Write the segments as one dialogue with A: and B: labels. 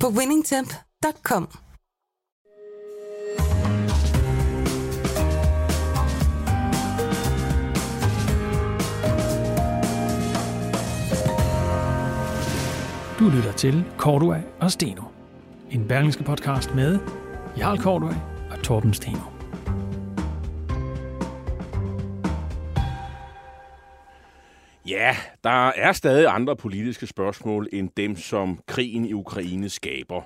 A: på winningtemp.com.
B: Du lytter til Cordua og Steno. En berlingske podcast med Jarl Cordua og Torben Steno.
C: Ja, der er stadig andre politiske spørgsmål end dem, som krigen i Ukraine skaber.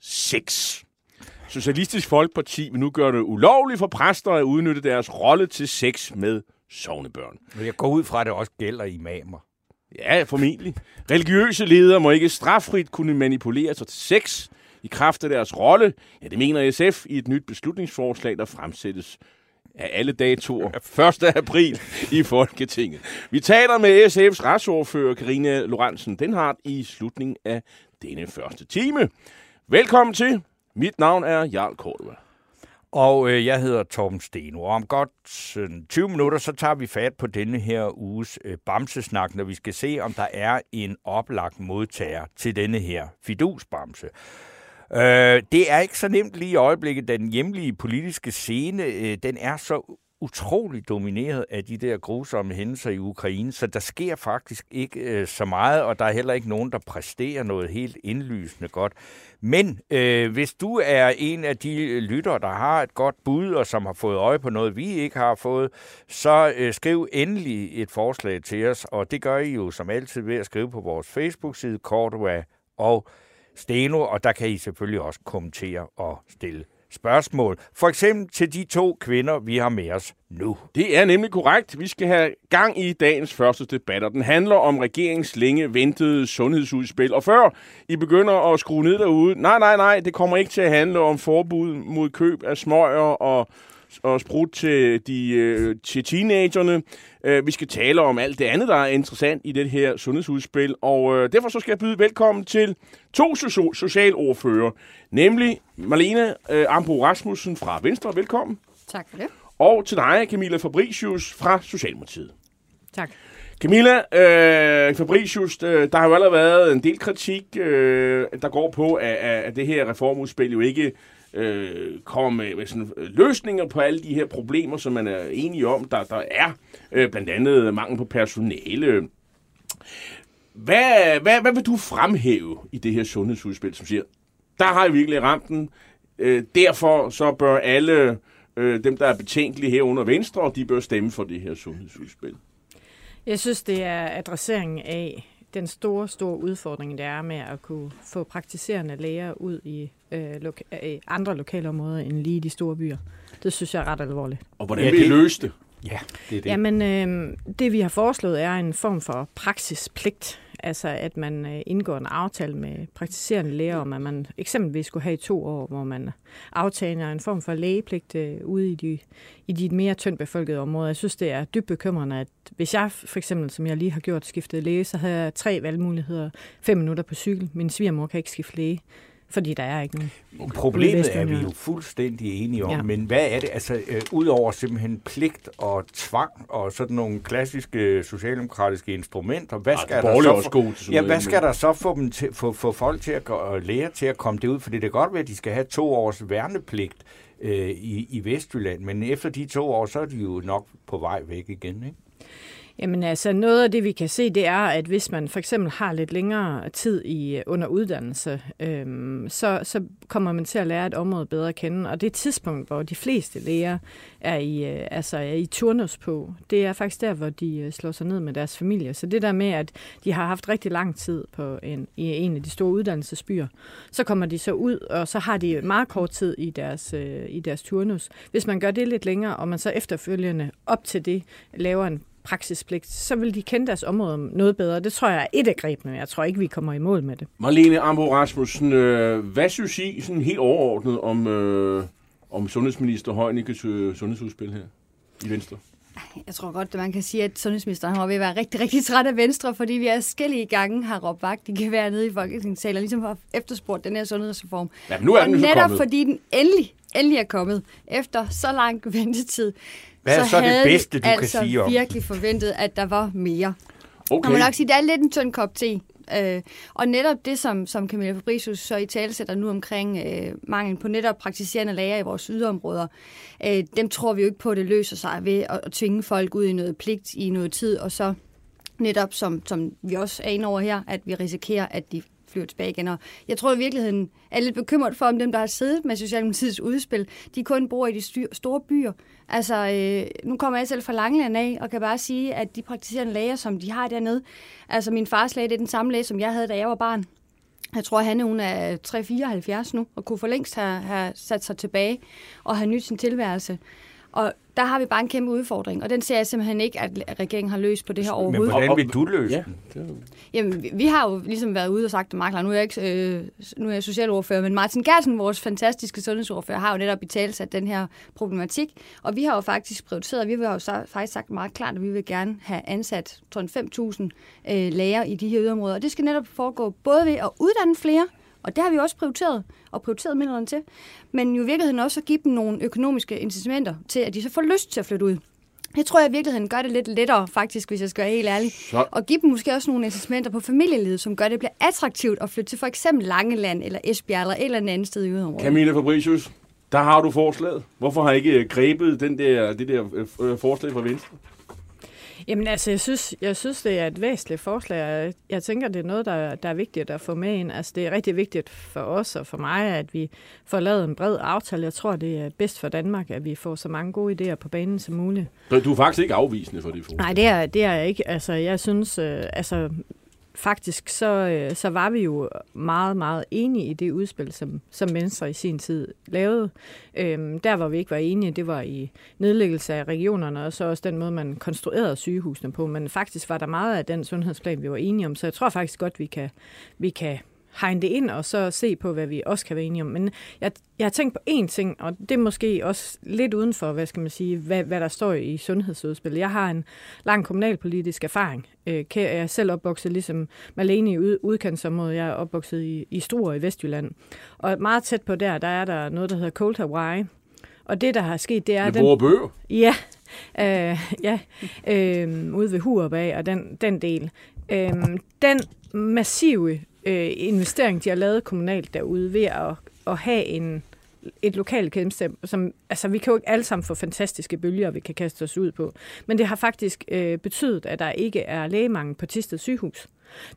C: Sex. Socialistisk Folkeparti vil nu gøre det ulovligt for præster at udnytte deres rolle til sex med sovnebørn.
D: Men jeg går ud fra, at det også gælder imamer.
C: Ja, formentlig. Religiøse ledere må ikke straffrit kunne manipulere sig til sex i kraft af deres rolle. Ja, det mener SF i et nyt beslutningsforslag, der fremsættes af alle datoer 1. april i Folketinget. Vi taler med SF's retsordfører Karina Lorentzen Denhardt i slutningen af denne første time. Velkommen til. Mit navn er Jarl Cordova.
D: Og øh, jeg hedder Torben Steno, og om godt øh, 20 minutter, så tager vi fat på denne her uges øh, bamsesnak, når vi skal se, om der er en oplagt modtager til denne her fidusbamse. Øh, det er ikke så nemt lige i øjeblikket, da den hjemlige politiske scene, øh, den er så utrolig domineret af de der grusomme hændelser i Ukraine, så der sker faktisk ikke øh, så meget, og der er heller ikke nogen, der præsterer noget helt indlysende godt. Men øh, hvis du er en af de lyttere, der har et godt bud, og som har fået øje på noget, vi ikke har fået, så øh, skriv endelig et forslag til os, og det gør I jo som altid ved at skrive på vores Facebook-side, Cordua og Steno, og der kan I selvfølgelig også kommentere og stille spørgsmål. For eksempel til de to kvinder, vi har med os nu.
C: Det er nemlig korrekt. Vi skal have gang i dagens første debat, og den handler om regeringens længe ventede sundhedsudspil. Og før I begynder at skrue ned derude, nej, nej, nej, det kommer ikke til at handle om forbud mod køb af smøger og og sprut til, de, øh, til teenagerne. Øh, vi skal tale om alt det andet, der er interessant i det her sundhedsudspil, og øh, derfor så skal jeg byde velkommen til to socialordfører, nemlig Marlene Ambo Rasmussen fra Venstre. Velkommen.
E: Tak for det.
C: Og til dig, Camilla Fabricius fra Socialdemokratiet.
E: Tak.
C: Camilla øh, Fabricius, øh, der har jo allerede været en del kritik, øh, der går på, at, at det her reformudspil jo ikke øh, kommer med, med sådan, øh, løsninger på alle de her problemer, som man er enige om, der, der er. Øh, blandt andet mangel på personale. Hvad, hvad, hvad vil du fremhæve i det her sundhedsudspil, som siger, der har jeg virkelig ramt den. Øh, derfor så bør alle øh, dem, der er betænkelige her under Venstre, de bør stemme for det her sundhedsudspil.
E: Jeg synes, det er adresseringen af den store, store udfordring, det er med at kunne få praktiserende læger ud i øh, loka- øh, andre lokale områder end lige de store byer. Det synes jeg er ret alvorligt.
C: Og hvordan ja, vil I løse det?
D: Ja, det er det.
E: Jamen, øh, det vi har foreslået er en form for praksispligt. Altså, at man øh, indgår en aftale med praktiserende læger om, at man eksempelvis skulle have i to år, hvor man aftaler en form for lægepligt øh, ude i de, i de mere tyndt befolkede områder. Jeg synes, det er dybt bekymrende, at hvis jeg for eksempel, som jeg lige har gjort, skiftet læge, så har jeg tre valgmuligheder. Fem minutter på cykel. Min svigermor kan ikke skifte læge fordi der er ikke nogen.
D: Problemet er vi jo fuldstændig enige om, ja. men hvad er det, altså øh, udover simpelthen pligt og tvang og sådan nogle klassiske socialdemokratiske instrumenter, hvad skal, ja, der, så for, ja, hvad skal der så få, dem til, få, få folk til at gå, og lære til at komme det ud? Fordi det kan godt være, at de skal have to års værnepligt øh, i, i Vestjylland, men efter de to år, så er de jo nok på vej væk igen, ikke?
E: Jamen altså, noget af det, vi kan se, det er, at hvis man for eksempel har lidt længere tid i øh, under uddannelse, øhm, så, så kommer man til at lære et område bedre at kende. Og det tidspunkt, hvor de fleste læger er i, øh, altså er i turnus på, det er faktisk der, hvor de øh, slår sig ned med deres familie. Så det der med, at de har haft rigtig lang tid på en, i en af de store uddannelsesbyer, så kommer de så ud, og så har de meget kort tid i deres, øh, i deres turnus. Hvis man gør det lidt længere, og man så efterfølgende op til det laver en praksispligt, så vil de kende deres område noget bedre. Det tror jeg er et af grebene. Jeg tror ikke, vi kommer i mål med det.
C: Marlene Ambo Rasmussen, øh, hvad synes I sådan helt overordnet om, øh, om sundhedsminister Højnikkes øh, sundhedsudspil her i Venstre?
F: Jeg tror godt, at man kan sige, at sundhedsministeren har ved at være rigtig, rigtig træt af Venstre, fordi vi er skældige gange har råbt vagt i gevær nede i Folketingssalen, og ligesom har efterspurgt den her sundhedsreform.
C: Ja, men nu er
F: og
C: den jo så
F: netop
C: kommet.
F: fordi den endelig, endelig er kommet, efter så lang ventetid,
D: Hvad er så det
F: havde
D: bedste, du kan
F: altså
D: sige om?
F: virkelig forventet, at der var mere. Okay.
C: Okay.
F: Man nok sige, det er lidt en tynd kop te. Øh, og netop det, som, som Camilla Fabricius så i tale sætter nu omkring øh, mangel på netop praktiserende læger i vores yderområder, øh, dem tror vi jo ikke på, at det løser sig ved at, at tvinge folk ud i noget pligt i noget tid, og så netop, som, som vi også er inde over her, at vi risikerer, at de flyver tilbage igen. Og jeg tror i virkeligheden, er lidt bekymret for, om dem, der har siddet med Socialdemokratiets udspil, de kun bor i de styr, store byer. Altså, øh, nu kommer jeg selv fra Langeland af, og kan bare sige, at de praktiserende læger, som de har dernede, altså min fars læge, det er den samme læge, som jeg havde, da jeg var barn. Jeg tror, Hanne hun er 3-74 nu, og kunne for længst have, have sat sig tilbage og have nyt sin tilværelse. Og der har vi bare en kæmpe udfordring, og den ser jeg simpelthen ikke, at regeringen har løst på det her
D: Men
F: overhovedet.
D: hvordan vil du løse
C: Ja,
D: den?
C: det
F: Jamen, vi- vi har jo ligesom været ude og sagt klart. Nu er jeg ikke øh, nu er jeg socialordfører, men Martin Gersen, vores fantastiske sundhedsordfører, har jo netop i tale sat den her problematik. Og vi har jo faktisk prioriteret, vi har jo så, faktisk sagt meget klart, at vi vil gerne have ansat tror jeg, 5.000 øh, læger i de her yderområder. Og det skal netop foregå både ved at uddanne flere, og det har vi også prioriteret, og prioriteret midlerne til, men jo i virkeligheden også at give dem nogle økonomiske incitamenter til, at de så får lyst til at flytte ud. Jeg tror, jeg i virkeligheden gør det lidt lettere, faktisk, hvis jeg skal være helt ærlig.
C: Så-
F: Og give dem måske også nogle incitamenter på familielivet, som gør, at det bliver attraktivt at flytte til for eksempel Langeland eller Esbjerg eller et eller andet sted i yderområdet.
C: Camilla Fabricius, der har du forslaget. Hvorfor har I ikke øh, grebet den der, det der øh, forslag fra Venstre?
E: Jamen altså, jeg synes, jeg synes, det er et væsentligt forslag. Jeg, jeg tænker, det er noget, der, der er vigtigt at få med ind. Altså, det er rigtig vigtigt for os og for mig, at vi får lavet en bred aftale. Jeg tror, det er bedst for Danmark, at vi får så mange gode idéer på banen som muligt.
C: Så Du er faktisk ikke afvisende for det forslag.
E: Nej, det er, det er jeg ikke. Altså, jeg synes, øh, altså, faktisk så, øh, så var vi jo meget, meget enige i det udspil, som, som Venstre i sin tid lavede. Øhm, der, hvor vi ikke var enige, det var i nedlæggelse af regionerne, og så også den måde, man konstruerede sygehusene på. Men faktisk var der meget af den sundhedsplan, vi var enige om, så jeg tror faktisk godt, vi kan, vi kan hegne det ind, og så se på, hvad vi også kan være enige om. Men jeg, jeg har tænkt på én ting, og det er måske også lidt uden for, hvad skal man sige, hvad, hvad der står i sundhedsudspillet. Jeg har en lang kommunalpolitisk erfaring. Øh, Jeg er selv opvokset ligesom Malene i ud, udkantsområdet. Jeg er opvokset i, i Struer i Vestjylland. Og meget tæt på der, der er der noget, der hedder Cold Hawaii. Og det, der har sket, det er...
C: Med
E: den-
C: bøger.
E: Ja, øh, ja øh, ude ved Hurup af, og den, den del. Øh, den massive øh, investering, de har lavet kommunalt derude ved at, at have en, et lokalt kendskab, som, altså vi kan jo ikke alle sammen få fantastiske bølger, vi kan kaste os ud på, men det har faktisk øh, betydet, at der ikke er lægemangel på Tisted sygehus.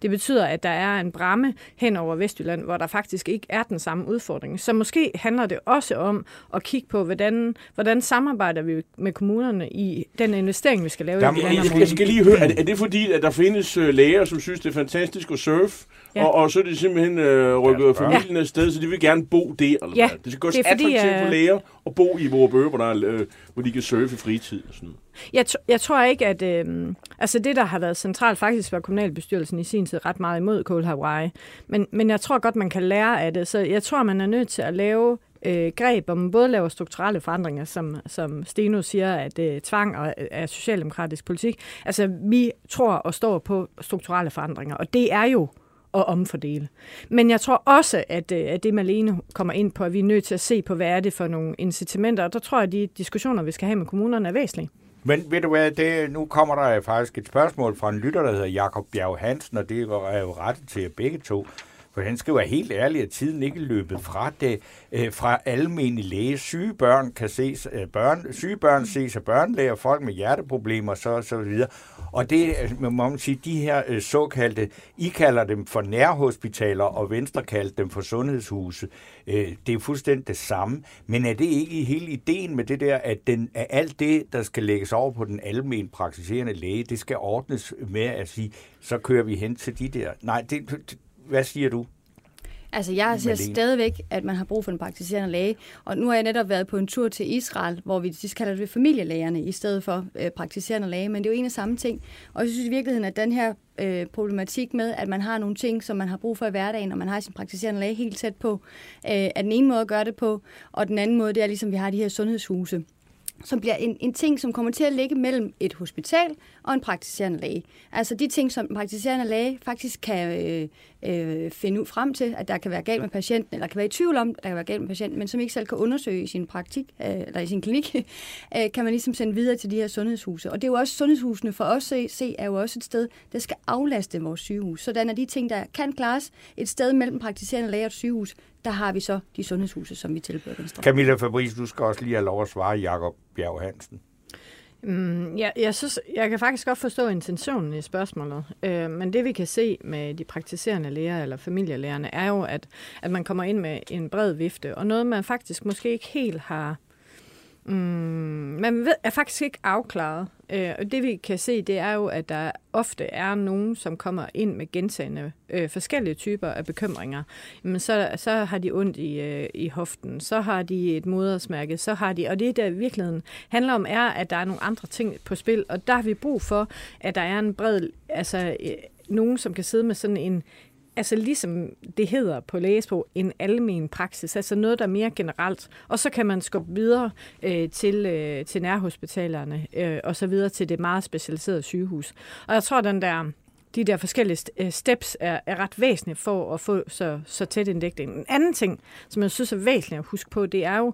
E: Det betyder, at der er en bramme hen over Vestjylland, hvor der faktisk ikke er den samme udfordring. Så måske handler det også om at kigge på, hvordan, hvordan samarbejder vi med kommunerne i den investering, vi skal lave
D: Der
E: i
C: Jeg,
E: landområder.
C: jeg skal lige høre, er det, er det fordi, at der findes øh, læger, som synes, det er fantastisk at surfe,
E: Ja.
C: ja. og, og så er de simpelthen øh, rykket
D: børn.
C: familien afsted, så de vil gerne bo der? Eller
E: Ja,
C: hvad? Det skal gå
E: det er fordi,
C: attraktivt for
E: øh,
C: læger at bo i vores bøger, hvor, der er, øh, hvor de kan surfe i fritid og sådan noget.
E: Jeg, t- jeg tror ikke, at... Øh, altså det, der har været centralt, faktisk var kommunalbestyrelsen i sin tid ret meget imod Cold Hawaii. Men, men jeg tror godt, man kan lære af det. Så jeg tror, man er nødt til at lave øh, greb, hvor man både laver strukturelle forandringer, som, som Steno siger, at øh, tvang og, øh, er socialdemokratisk politik. Altså, vi tror og står på strukturelle forandringer, og det er jo at omfordele. Men jeg tror også, at, øh, at det Malene kommer ind på, at vi er nødt til at se på, hvad er det for nogle incitamenter, og der tror jeg, at de diskussioner, vi skal have med kommunerne, er væsentlige.
D: Men ved du hvad, det, nu kommer der faktisk et spørgsmål fra en lytter, der hedder Jakob Bjerg Hansen, og det er jo rettet til jer begge to. For han skriver helt ærligt, at tiden ikke er løbet fra det, øh, fra almene læge. Syge børn kan ses, øh, børn, syge børn ses af børnelæger, folk med hjerteproblemer, så, så videre. Og det, øh, må man sige, de her såkaldte, I kalder dem for nærhospitaler, og Venstre kalder dem for sundhedshuse. Det er fuldstændig det samme. Men er det ikke hele ideen med det der, at, den, at alt det, der skal lægges over på den almen praktiserende læge, det skal ordnes med at sige, så kører vi hen til de der. Nej, det- hvad siger du?
F: Altså, jeg ser stadigvæk, at man har brug for en praktiserende læge, og nu har jeg netop været på en tur til Israel, hvor vi de kalder det familielægerne i stedet for øh, praktiserende læge, men det er jo en af samme ting. Og jeg synes i virkeligheden, at den her øh, problematik med, at man har nogle ting, som man har brug for i hverdagen, og man har sin praktiserende læge helt tæt på, øh, er den ene måde at gøre det på, og den anden måde, det er ligesom, vi har de her sundhedshuse som bliver en, en ting, som kommer til at ligge mellem et hospital og en praktiserende læge. Altså de ting, som en praktiserende læge faktisk kan øh, øh, finde ud frem til, at der kan være galt med patienten, eller kan være i tvivl om, at der kan være galt med patienten, men som ikke selv kan undersøge i sin praktik, øh, eller i sin klinik, øh, kan man ligesom sende videre til de her sundhedshuse. Og det er jo også, sundhedshusene for os at se, er jo også et sted, der skal aflaste vores sygehus. Sådan er de ting, der kan klares et sted mellem praktiserende læge og et sygehus, der har vi så de sundhedshuse, som vi tilbyder Venstre.
D: Camilla Fabrice, du skal også lige have lov at svare Jakob Bjerg Hansen.
E: Mm, ja, jeg, synes, jeg kan faktisk godt forstå intentionen i spørgsmålet, øh, men det vi kan se med de praktiserende læger eller familielægerne er jo, at, at man kommer ind med en bred vifte, og noget man faktisk måske ikke helt har Mm, man ved, er faktisk ikke afklaret. Øh, og det vi kan se, det er jo, at der ofte er nogen, som kommer ind med gentagende øh, forskellige typer af bekymringer. Men så, så har de ondt i, øh, i hoften, så har de et modersmærke, så har de... Og det, der i virkeligheden handler om, er, at der er nogle andre ting på spil, og der har vi brug for, at der er en bred... Altså, øh, nogen, som kan sidde med sådan en altså ligesom det hedder på lægesprog, en almen praksis, altså noget, der er mere generelt. Og så kan man skubbe videre øh, til, øh, til nærhospitalerne øh, og så videre til det meget specialiserede sygehus. Og jeg tror, den der de der forskellige øh, steps er, er ret væsentlige for at få så, så tæt en dækning. En anden ting, som jeg synes er væsentligt at huske på, det er jo,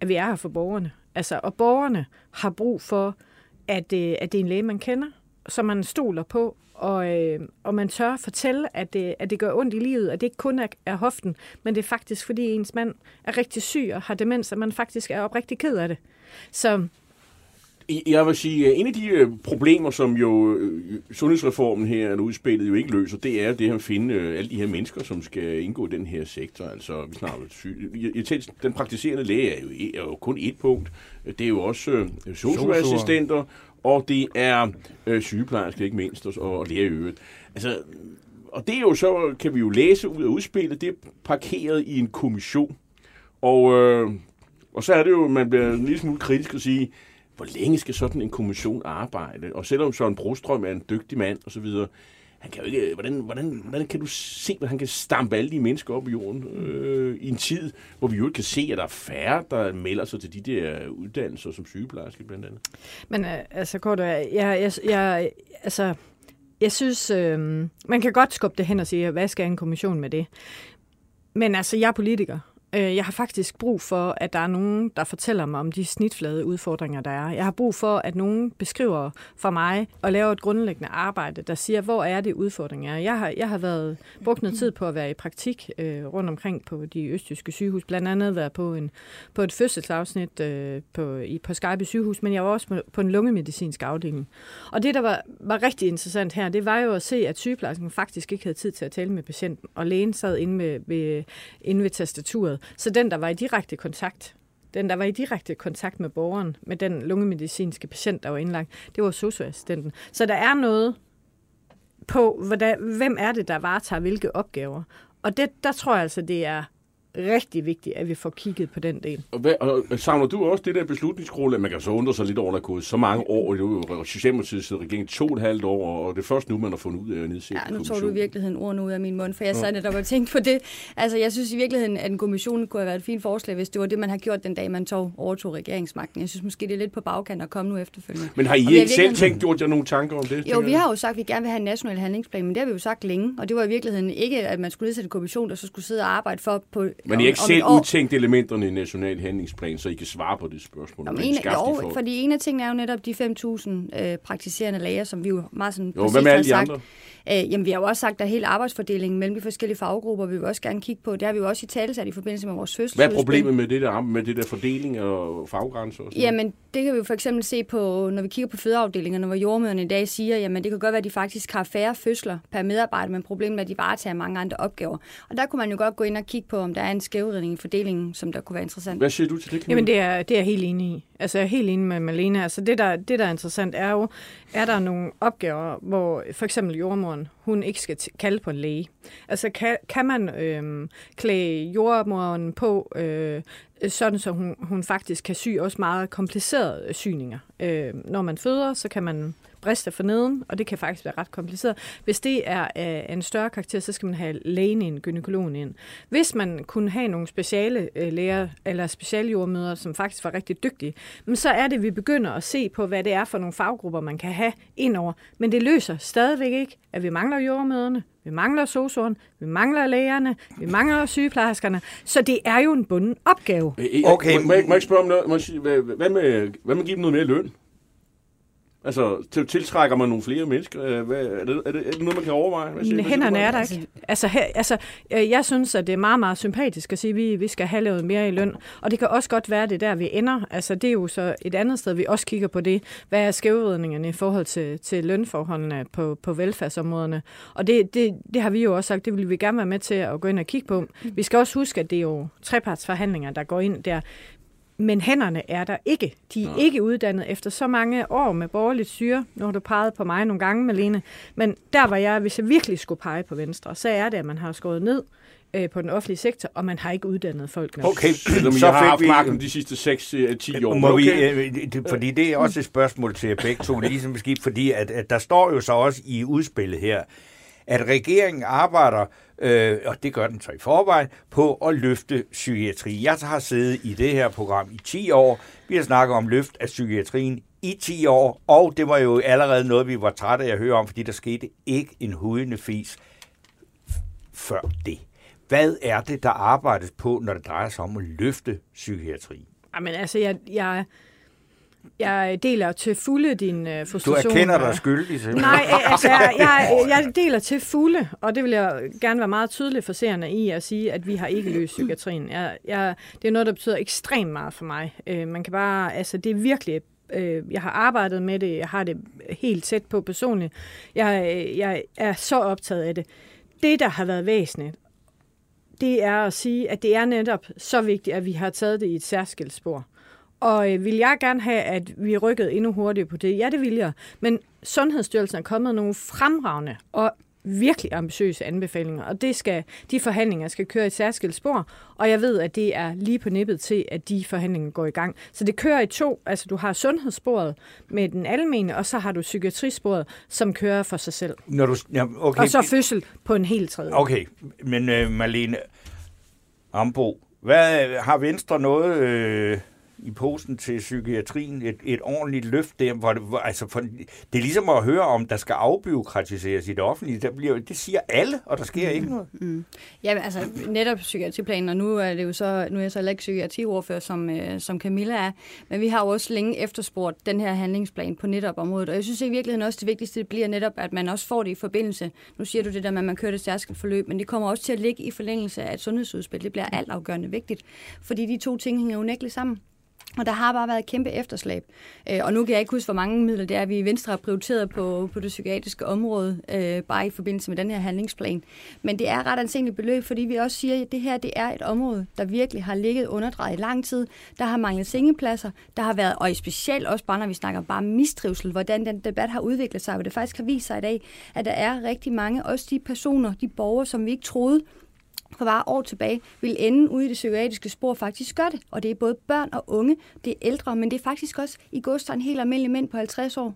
E: at vi er her for borgerne. Altså, og borgerne har brug for, at, øh, at det er en læge, man kender, som man stoler på, og, øh, og man tør fortælle, at det, at det gør ondt i livet, at det ikke kun er, er hoften, men det er faktisk, fordi ens mand er rigtig syg og har demens, at man faktisk er oprigtig ked af det. Så
C: jeg vil sige, at en af de øh, problemer, som jo øh, sundhedsreformen her, eller udspillet, jo ikke løser, det er det her at finde øh, alle de her mennesker, som skal indgå i den her sektor. Altså, vi snakker syg. Den praktiserende læge er jo, er jo kun et punkt. Det er jo også socioassistenter, og det er øh, sygeplejersker ikke mindst, og, og læger i øvrigt. Altså, og det er jo så, kan vi jo læse ud af udspillet, det er parkeret i en kommission. Og, øh, og så er det jo, man bliver en lille smule kritisk at sige, hvor længe skal sådan en kommission arbejde? Og selvom Søren Brostrøm er en dygtig mand og så videre, han kan jo ikke, hvordan, hvordan, hvordan kan du se, at han kan stampe alle de mennesker op i jorden øh, i en tid, hvor vi jo ikke kan se, at der er færre, der melder sig til de der uddannelser som sygeplejerske blandt andet?
E: Men øh, altså, kort, jeg, jeg, jeg, altså, jeg synes, øh, man kan godt skubbe det hen og sige, hvad skal en kommission med det? Men altså, jeg er politiker, Øh, jeg har faktisk brug for, at der er nogen, der fortæller mig om de snitflade udfordringer, der er. Jeg har brug for, at nogen beskriver for mig og laver et grundlæggende arbejde, der siger, hvor er det udfordringer er. Jeg har, jeg har været brugt noget tid på at være i praktik øh, rundt omkring på de østtyske sygehus. Blandt andet været på, en, på et fødselsafsnit øh, på, i, på Skype sygehus, men jeg var også på en lungemedicinsk afdeling. Og det, der var, var rigtig interessant her, det var jo at se, at sygeplejersken faktisk ikke havde tid til at tale med patienten, og lægen sad inde med, ved, inde ved tastaturet. Så den, der var i direkte kontakt, den, der var i direkte kontakt med borgeren, med den lungemedicinske patient, der var indlagt, det var socioassistenten. Så der er noget på, hvordan, hvem er det, der varetager hvilke opgaver. Og det, der tror jeg altså, det er rigtig vigtigt, at vi får kigget på den del.
C: Og, hvad, og savner du også det der beslutningsgrundlag? Man kan så undre sig lidt over, at der er gået så mange år. Det er jo Socialdemokratiet sidder regeringen to og et halvt år, og det er først nu, man har fundet ud af at nedsætte
F: Ja, nu tog du i virkeligheden ordene ud af min mund, for jeg sad netop og tænkte på det. Altså, jeg synes i virkeligheden, at en kommission kunne have været et fint forslag, hvis det var det, man har gjort den dag, man tog, overtog regeringsmagten. Jeg synes måske, det er lidt på bagkant at komme nu efterfølgende.
C: Men har I ikke selv tænkt, gjort jer nogle tanker om det?
F: Jo, vi har jo sagt, at vi gerne vil have en national handlingsplan, men det har vi jo sagt længe, og det var i virkeligheden ikke, at man skulle nedsætte en kommission, der så skulle sidde og arbejde for på
C: men I ikke selv udtænkt elementerne i national handlingsplan, så I kan svare på det spørgsmål?
F: Jamen, en, jo, for... fordi en af tingene er jo netop de 5.000 øh, praktiserende læger, som vi jo meget sådan
C: jo, hvad med alle de sagt. andre?
F: Øh, jamen, vi har jo også sagt, at hele arbejdsfordelingen mellem de forskellige faggrupper vil vi også gerne kigge på. Det har vi jo også i talesat i forbindelse med vores fødselsudspil.
C: Hvad er problemet med det der, med det der fordeling og faggrænser? Og
F: sådan jamen, det kan vi jo for eksempel se på, når vi kigger på fødeafdelingerne, hvor jordmøderne i dag siger, jamen det kan godt være, at de faktisk har færre fødsler per medarbejder, men problemet er, at de varetager mange andre opgaver. Og der kunne man jo godt gå ind og kigge på, om der er en skævredning i fordelingen, som der kunne være interessant.
C: Hvad siger du til det, Camilla?
E: Jamen, det er, det er helt enig i. Altså, jeg er helt enig med Malene. Altså, det der, det, der er interessant, er jo, er der nogle opgaver, hvor for eksempel jordmoren, hun ikke skal t- kalde på en læge. Altså, kan, kan man øh, klæde jordmoren på, øh, sådan så hun, hun faktisk kan sy også meget komplicerede syninger. Øh, når man føder, så kan man briste for neden, og det kan faktisk være ret kompliceret. Hvis det er af en større karakter, så skal man have lægen ind, gynekologen ind. Hvis man kunne have nogle speciale øh, læger, eller speciale jordmøder, som faktisk var rigtig dygtige, men så er det, at vi begynder at se på, hvad det er for nogle faggrupper, man kan have indover. Men det løser stadigvæk ikke, at vi mangler jordmøderne, vi mangler sosuren, vi mangler lægerne, vi mangler sygeplejerskerne. Så det er jo en bunden opgave.
C: Okay. Må, må, jeg, må jeg spørge om noget? Må jeg sige, hvad, hvad, med, hvad med at give dem noget mere løn? Altså, til, tiltrækker man nogle flere mennesker? Øh, Hvad, er, det, er, det, er det noget, man kan overveje? Hvad siger-
E: Men
C: hvad
E: hænderne
C: siger
E: er der ikke. Altså, her, altså, øh, jeg synes, at det er meget, meget sympatisk at sige, at vi, vi skal have lavet mere i løn. Og det kan også godt være, at det er der, vi ender. Altså, det er jo så et andet sted, vi også kigger på det. Hvad er skævvridningerne i forhold til, til lønforholdene på, på velfærdsområderne? Og det, det, det har vi jo også sagt, det vil vi gerne være med til at gå ind og kigge på. Vi skal også huske, at det er jo trepartsforhandlinger, der går ind der. Men hænderne er der ikke. De er ikke uddannet efter så mange år med borgerligt styre. Nu har du peget på mig nogle gange, Malene. Men der var jeg, hvis jeg virkelig skulle pege på Venstre, så er det, at man har skåret ned øh, på den offentlige sektor, og man har ikke uddannet folk nok.
D: Okay,
C: Selvom
D: så
C: har haft
D: vi...
C: magten de sidste 6-10 år.
D: Må
C: okay.
D: vi, øh, det, fordi det er også et spørgsmål til begge to, ligesom skib, fordi at, at der står jo så også i udspillet her, at regeringen arbejder, øh, og det gør den så i forvejen, på at løfte psykiatri. Jeg har siddet i det her program i 10 år. Vi har snakket om løft af psykiatrien i 10 år, og det var jo allerede noget, vi var trætte af at høre om, fordi der skete ikke en hudende fis før det. Hvad er det, der arbejdes på, når det drejer sig om at løfte psykiatri?
E: Jamen, altså, jeg, jeg, jeg deler til fulde din øh,
D: Du
E: frustration.
D: erkender dig skyldig, simpelthen.
E: Nej, altså, jeg, jeg, jeg deler til fulde, og det vil jeg gerne være meget tydelig for seerne i at sige, at vi har ikke løst psykiatrien. Jeg, jeg, det er noget, der betyder ekstremt meget for mig. Øh, man kan bare, altså, det er virkelig øh, jeg har arbejdet med det, jeg har det helt tæt på personligt. Jeg, jeg er så optaget af det. Det, der har været væsentligt, det er at sige, at det er netop så vigtigt, at vi har taget det i et særskilt spor. Og øh, vil jeg gerne have, at vi rykkede endnu hurtigere på det? Ja, det vil jeg. Men Sundhedsstyrelsen er kommet nogle fremragende og virkelig ambitiøse anbefalinger, og det skal, de forhandlinger skal køre i et særskilt spor, og jeg ved, at det er lige på nippet til, at de forhandlinger går i gang. Så det kører i to, altså du har sundhedssporet med den almene, og så har du psykiatrisporet, som kører for sig selv.
D: Når du, ja, okay.
E: Og så fødsel på en helt tredje.
D: Okay, men øh, Marlene Ambo, hvad, har Venstre noget øh, i posen til psykiatrien? Et, et ordentligt løft der? Hvor det, hvor, altså for, det er ligesom at høre om, der skal afbiokratiseres i det offentlige. Der bliver, det siger alle, og der sker ikke noget.
F: Mm. Ja, altså netop psykiatriplanen, og nu er det jo så, nu er jeg så heller ikke psykiatriordfører, som, øh, som Camilla er, men vi har jo også længe efterspurgt den her handlingsplan på netop området, og jeg synes i virkeligheden også, det vigtigste det bliver netop, at man også får det i forbindelse. Nu siger du det der med, at man kører det særskilt forløb, men det kommer også til at ligge i forlængelse af et sundhedsudspil. Det bliver alt afgørende vigtigt, fordi de to ting hænger unægteligt sammen. Og der har bare været et kæmpe efterslæb. Øh, og nu kan jeg ikke huske, hvor mange midler det er, vi i Venstre har prioriteret på, på det psykiatriske område, øh, bare i forbindelse med den her handlingsplan. Men det er ret ansenligt beløb, fordi vi også siger, at det her det er et område, der virkelig har ligget underdrejet i lang tid. Der har manglet sengepladser, der har været, og i specielt også bare, når vi snakker bare mistrivsel, hvordan den debat har udviklet sig, og det faktisk har vist sig i dag, at der er rigtig mange, også de personer, de borgere, som vi ikke troede, for bare år tilbage, vil ende ude i det psykiatriske spor faktisk gør det. Og det er både børn og unge, det er ældre, men det er faktisk også i godstræn helt almindelige mænd på 50 år.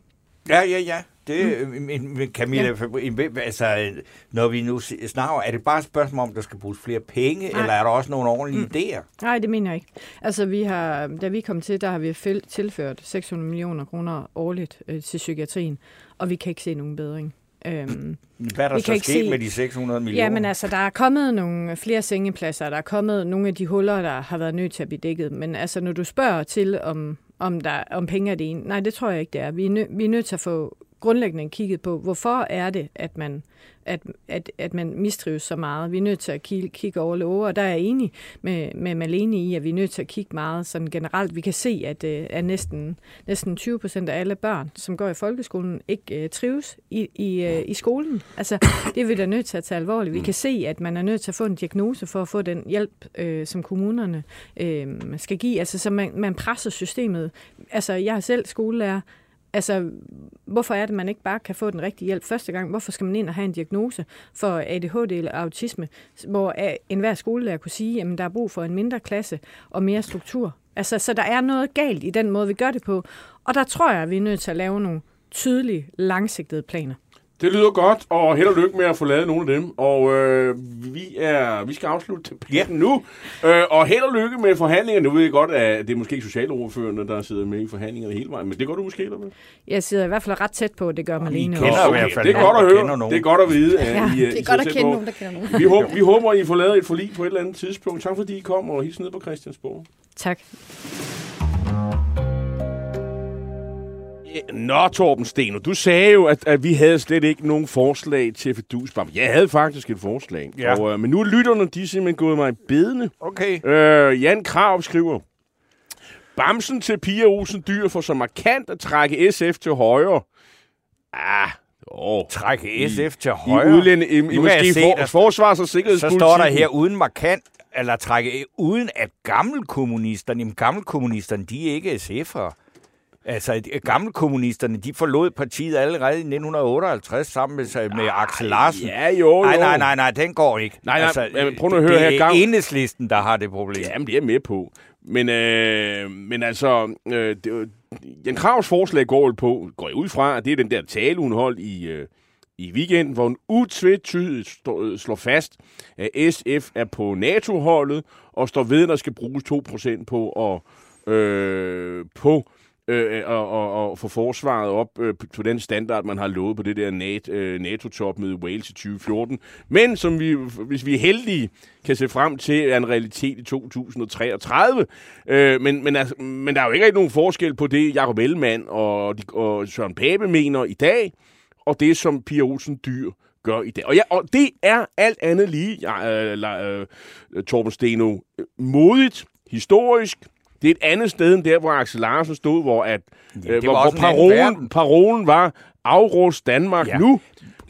D: Ja, ja, ja. Det, mm. men, men Camilla, ja. altså, når vi nu snakker, er det bare et spørgsmål om, der skal bruges flere penge, Nej. eller er der også nogle ordentlige mm. idéer?
E: Nej, det mener jeg ikke. Altså, vi har, da vi kom til, der har vi tilført 600 millioner kroner årligt øh, til psykiatrien, og vi kan ikke se nogen bedring.
D: Øhm, Hvad er der så sket se... med de 600 millioner?
E: Jamen altså, der er kommet nogle flere sengepladser, der er kommet nogle af de huller, der har været nødt til at blive dækket. Men altså, når du spørger til, om, om, der, om penge er det ene, nej, det tror jeg ikke, det er. Vi er, nø, vi er nødt til at få grundlæggende kigget på, hvorfor er det, at man at, at, at man mistrives så meget. Vi er nødt til at kigge, kigge over love, og der er jeg enig med, med Malene i, at vi er nødt til at kigge meget sådan generelt. Vi kan se, at, øh, at næsten, næsten 20 procent af alle børn, som går i folkeskolen, ikke uh, trives i, i, uh, i skolen. Altså, det er vi da nødt til at tage alvorligt. Vi kan se, at man er nødt til at få en diagnose for at få den hjælp, uh, som kommunerne uh, skal give. Altså, så man, man presser systemet. Altså, jeg er selv skolelærer, Altså, hvorfor er det, man ikke bare kan få den rigtige hjælp første gang? Hvorfor skal man ind og have en diagnose for ADHD eller autisme, hvor enhver skolelærer kunne sige, at der er brug for en mindre klasse og mere struktur? Altså, så der er noget galt i den måde, vi gør det på. Og der tror jeg, at vi er nødt til at lave nogle tydelige, langsigtede planer.
C: Det lyder godt, og held og lykke med at få lavet nogle af dem. Og øh, vi, er, vi skal afslutte debatten ja. nu. Øh, og held og lykke med forhandlingerne. Nu ved jeg godt, at det er måske ikke socialordførende, der sidder med i forhandlingerne hele vejen, men det går du måske, eller hvad?
E: Jeg sidder i hvert fald ret tæt på, det gør Malene.
C: I kender okay, i det er godt at høre. Det er godt at vide. At
F: ja,
C: I,
F: det er godt at kende nogen, der kender nogen.
C: Vi håber, vi håber, at I får lavet et forlig på et eller andet tidspunkt. Tak fordi I kom og hilse ned på Christiansborg.
E: Tak.
C: Nå, Torben Steno, du sagde jo, at, at vi havde slet ikke nogen forslag til fedusbam. Jeg havde faktisk et forslag. Ja. Og, øh, men nu er lytterne, de er simpelthen gået mig bedende.
D: Okay.
C: Øh, Jan Krav skriver, Bamsen til Pia Olsen Dyr for så markant at trække SF til højre. Ah,
D: Oh, Trække SF til højre?
C: I, udlænd, i, i måske se, for, der, forsvars- og sikkerhedspolitik.
D: Så står der her uden markant, eller trække uden at gammelkommunisterne, jamen gammelkommunisterne, de er ikke SF'ere. Altså, gamle kommunisterne, de forlod partiet allerede i 1958 sammen med, med Axel Larsen.
C: Ja, jo, jo.
D: Nej, nej, nej, nej, den går ikke.
C: Nej, nej, altså, men prøv at høre her.
D: Det er enhedslisten, der har det problem.
C: Jamen, det er med på. Men, øh, men altså, øh, det, Jan Kravs forslag går på, går jeg ud fra, at det er den der tale, hun holdt i, øh, i weekenden, hvor hun utvetydigt slår fast, at SF er på NATO-holdet og står ved, at der skal bruges 2% på at, øh, på Øh, øh, og, og, og få forsvaret op øh, på den standard, man har lovet på det der NATO, øh, NATO-topmøde i Wales i 2014. Men som vi, hvis vi er heldige, kan se frem til, er en realitet i 2033. Øh, men, men, altså, men der er jo ikke rigtig nogen forskel på det, Jacob Ellemann og, de, og Søren Pape mener i dag, og det, som Pia Olsen Dyr gør i dag. Og, ja, og det er alt andet lige, ja, øh, øh, Torben Steno, øh, modigt, historisk, det er et andet sted end der, hvor Axel Larsen stod, hvor, at, ja, øh, hvor, hvor parolen, parolen var, afrust Danmark ja. nu.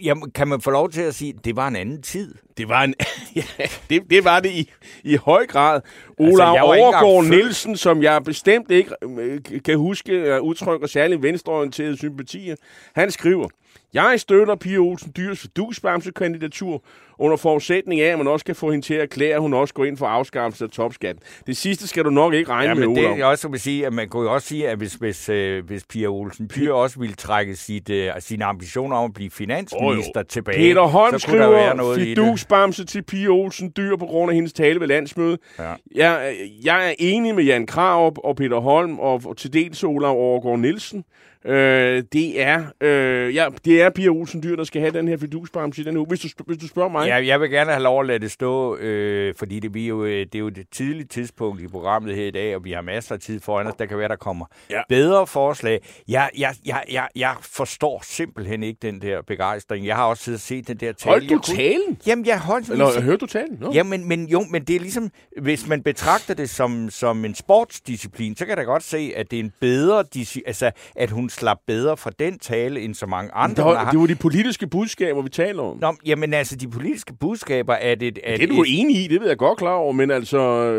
D: Jamen, kan man få lov til at sige, at det var en anden tid?
C: Det var, en, ja, det, det, var det i, i høj grad. Olav altså, Overgaard Nielsen, som jeg bestemt ikke øh, kan huske udtrykker særlig venstreorienterede sympatier, han skriver, jeg støtter Pia Olsen Dyrs dusbamse-kandidatur under forudsætning af, at man også kan få hende til at erklære, at hun også går ind for afskaffelse af topskatten. Det sidste skal du nok ikke regne ja, med,
D: men det er også som sige, at man kunne jo også sige, at hvis, hvis, øh, hvis Pia Olsen Dyr også ville trække sit, øh, sine ambitioner om at blive finansminister oh, tilbage,
C: Peter Holm så skriver der være noget fidusbamse til Pia Olsen Dyr på grund af hendes tale ved landsmødet. Ja. Jeg, jeg er enig med Jan Krarup og Peter Holm og, og til dels Olav Overgaard Nielsen. Øh, det er øh, ja, det er Pia Olsen Dyr, der skal have den her fidusbamse i den uge, hvis du, hvis du spørger mig.
D: Ja, jeg vil gerne have lov at lade det stå, øh, fordi det, vi jo, øh, det er jo det tidlige tidspunkt i programmet her i dag, og vi har masser af tid foran os. Der kan være, der kommer ja. bedre forslag. Jeg, jeg, jeg, jeg, jeg forstår simpelthen ikke den der begejstring. Jeg har også siddet og set den der tale.
C: Holdt du talen?
D: Jamen, jeg holdt...
C: Eller hørte du talen?
D: No. Jamen, men, jo, men det er ligesom, hvis man betragter det som, som en sportsdisciplin, så kan jeg da godt se, at det er en bedre... Altså, at hun slap bedre fra den tale, end så mange andre.
C: Det var, det var de politiske budskaber, vi taler om.
D: Nå, jamen altså, de politiske budskaber er det...
C: Er det er du et... enig i, det ved jeg godt klar over, men altså,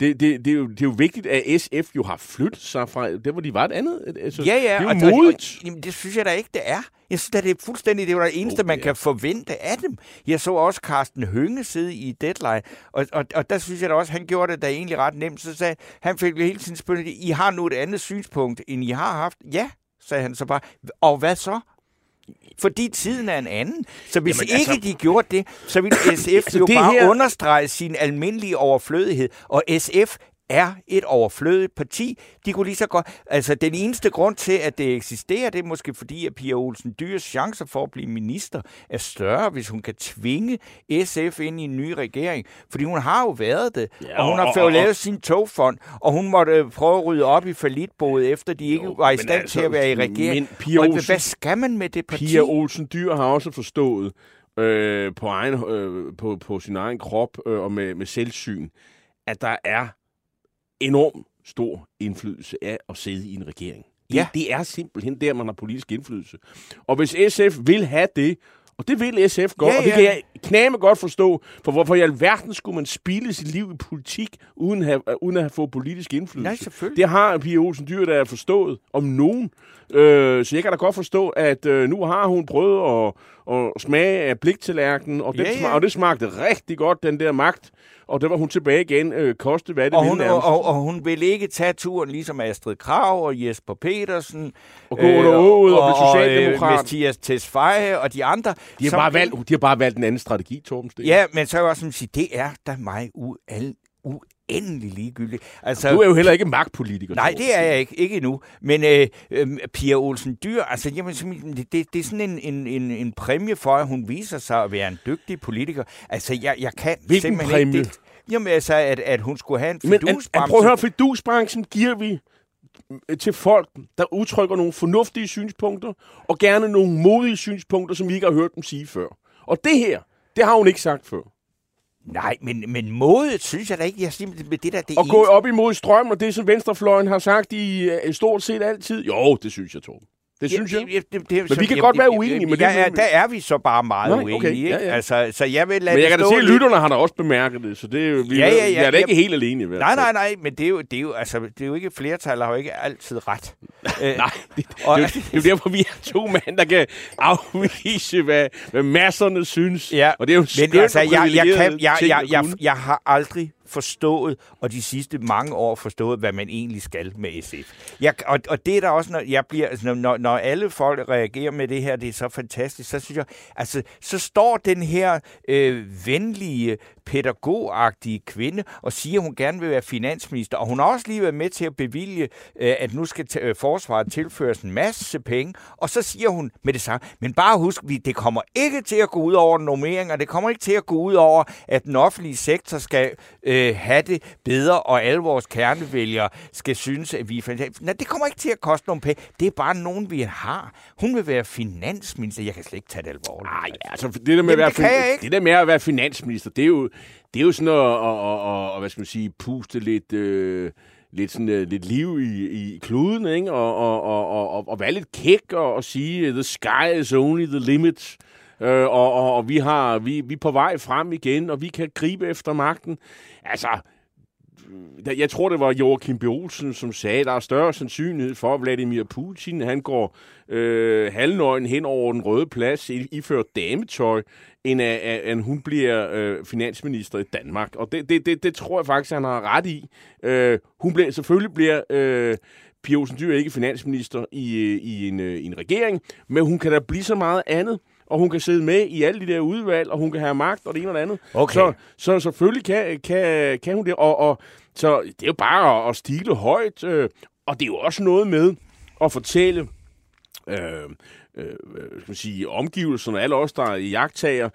C: det, det, det, er jo, det er jo vigtigt, at SF jo har flyttet sig fra det, hvor de var et andet. Altså,
D: ja, ja. Det
C: er jo
D: og,
C: modigt.
D: Og, jamen, det synes jeg da ikke, det er. Jeg synes det er fuldstændig, det var det eneste, oh, man ja. kan forvente af dem. Jeg så også Carsten Hønge sidde i Deadline, og, og, og der synes jeg da også, han gjorde det da egentlig ret nemt. Så sagde han fik hele tiden spørgsmål, I har nu et andet synspunkt, end I har haft. Ja, sagde han så bare. Og hvad så? Fordi tiden er en anden. Så hvis Jamen, ikke altså... de gjorde det, så ville SF altså, jo bare her... understrege sin almindelige overflødighed. Og SF er et overflødigt parti. De kunne lige så godt... Altså, den eneste grund til, at det eksisterer, det er måske fordi, at Pia Olsen Dyrs chancer for at blive minister er større, hvis hun kan tvinge SF ind i en ny regering. Fordi hun har jo været det, ja, og hun har fået lavet sin togfond, og hun måtte øh, prøve at rydde op i forlitboet, efter de ikke jo, var i stand altså, til at være i regering. Men Pia Olsen, hvad skal man med det parti?
C: Pia Olsen Dyr har også forstået, øh, på, egen, øh, på, på sin egen krop øh, og med, med selvsyn, at der er enorm stor indflydelse af at sidde i en regering. Det, ja. det er simpelthen der, man har politisk indflydelse. Og hvis SF vil have det, og det vil SF godt, ja, og det kan jeg knæme godt forstå, for hvorfor i alverden skulle man spille sit liv i politik, uden at have, uden at have fået politisk indflydelse?
D: Nej, selvfølgelig.
C: Det har Pia Olsen Dyr, der er forstået om nogen. Øh, så jeg kan da godt forstå, at øh, nu har hun prøvet at, at smage af bliktallerkenen, og, ja, ja. og det smagte rigtig godt, den der magt. Og der var hun tilbage igen, øh, koste hvad det
D: og hun, og, og, og hun ville ikke tage turen ligesom Astrid Krav og Jesper Petersen.
C: Og gå under øh, og, og, og.
D: Og Mathias Tesfaye og de andre.
C: De har, bare valgt, de har bare valgt en anden strategi, Torben Sten.
D: Ja, men så er jeg også sige, det er da mig ual, uendelig ligegyldigt.
C: Altså, du er jo heller ikke magtpolitiker.
D: Nej, det er jeg ikke, ikke endnu. Men øh, øh, Pia Olsen Dyr, altså, jamen, det, det er sådan en, en, en, en præmie for, at hun viser sig at være en dygtig politiker. Altså, jeg, jeg kan
C: Hvilken simpelthen præmie? ikke... Det,
D: jamen, altså, at, at hun skulle have en fidusbranche.
C: Men prøv at høre, fidusbranchen giver vi til folk, der udtrykker nogle fornuftige synspunkter, og gerne nogle modige synspunkter, som vi ikke har hørt dem sige før. Og det her, det har hun ikke sagt før.
D: Nej, men, men modet synes jeg da ikke, jeg simpelthen med det der... Det
C: og gå op imod strøm, og det som Venstrefløjen har sagt i uh, stort set altid. Jo, det synes jeg, Torben. Det synes ja, jeg. Det, det, det, men vi kan jeg, godt være uenige med det.
D: Ja, der er vi så bare meget Nej, uenige. Okay, ja, ja. Altså, så jeg vil lade
C: men jeg kan da se, at lytterne har da også bemærket det, så det vi, ja, ja, ja, jeg er da ikke ja, helt alene hvert
D: Nej, nej, nej, men det er jo, det er jo, altså, det er jo ikke flertal, der har jo ikke altid ret.
C: nej, det, og, det, det, er jo derfor, vi er to mænd, der kan afvise, hvad, hvad masserne synes.
D: Ja,
C: og det er jo
D: men altså, jeg, jeg, kan, jeg, jeg, jeg, jeg, jeg har aldrig forstået, og de sidste mange år forstået, hvad man egentlig skal med SF. Jeg, og, og det er der også, når, jeg bliver, altså, når, når alle folk reagerer med det her, det er så fantastisk, så synes jeg, altså, så står den her øh, venlige, pædagogagtige kvinde og siger, at hun gerne vil være finansminister, og hun har også lige været med til at bevilge, øh, at nu skal øh, forsvaret tilføres en masse penge, og så siger hun med det samme, men bare husk, det kommer ikke til at gå ud over normeringer, det kommer ikke til at gå ud over, at den offentlige sektor skal øh, have det bedre, og alle vores kernevælgere skal synes, at vi er fantastiske. Nej, det kommer ikke til at koste nogen penge. Det er bare nogen, vi har. Hun vil være finansminister. Jeg kan slet ikke tage det alvorligt.
C: Nej, altså, det der med, Jamen, at være, det, det der med at være finansminister, det er jo, det er jo sådan at, at, at, at, hvad skal man sige, puste lidt... Øh, lidt, sådan, uh, lidt liv i, i kluden, ikke? Og, og, og, og, og være lidt kæk og, og sige, the sky is only the limit. Uh, og, og, og vi, har, vi, vi er på vej frem igen, og vi kan gribe efter magten. Altså, jeg tror, det var Joachim B. Olsen, som sagde, at der er større sandsynlighed for, at Vladimir Putin han går øh, halvnøgen hen over den røde plads, iført dametøj, end at, at hun bliver øh, finansminister i Danmark. Og det, det, det, det tror jeg faktisk, han har ret i. Øh, hun bliver, selvfølgelig bliver øh, Pia Olsen Dyr ikke finansminister i, øh, i, en, øh, i en regering, men hun kan da blive så meget andet og hun kan sidde med i alle de der udvalg, og hun kan have magt og det ene og det andet.
D: Okay.
C: Så, så selvfølgelig kan, kan, kan hun det. Og, og så det er jo bare at, at stile højt, øh, og det er jo også noget med at fortælle øh, øh, skal man sige, omgivelserne, alle os, der er jagttager,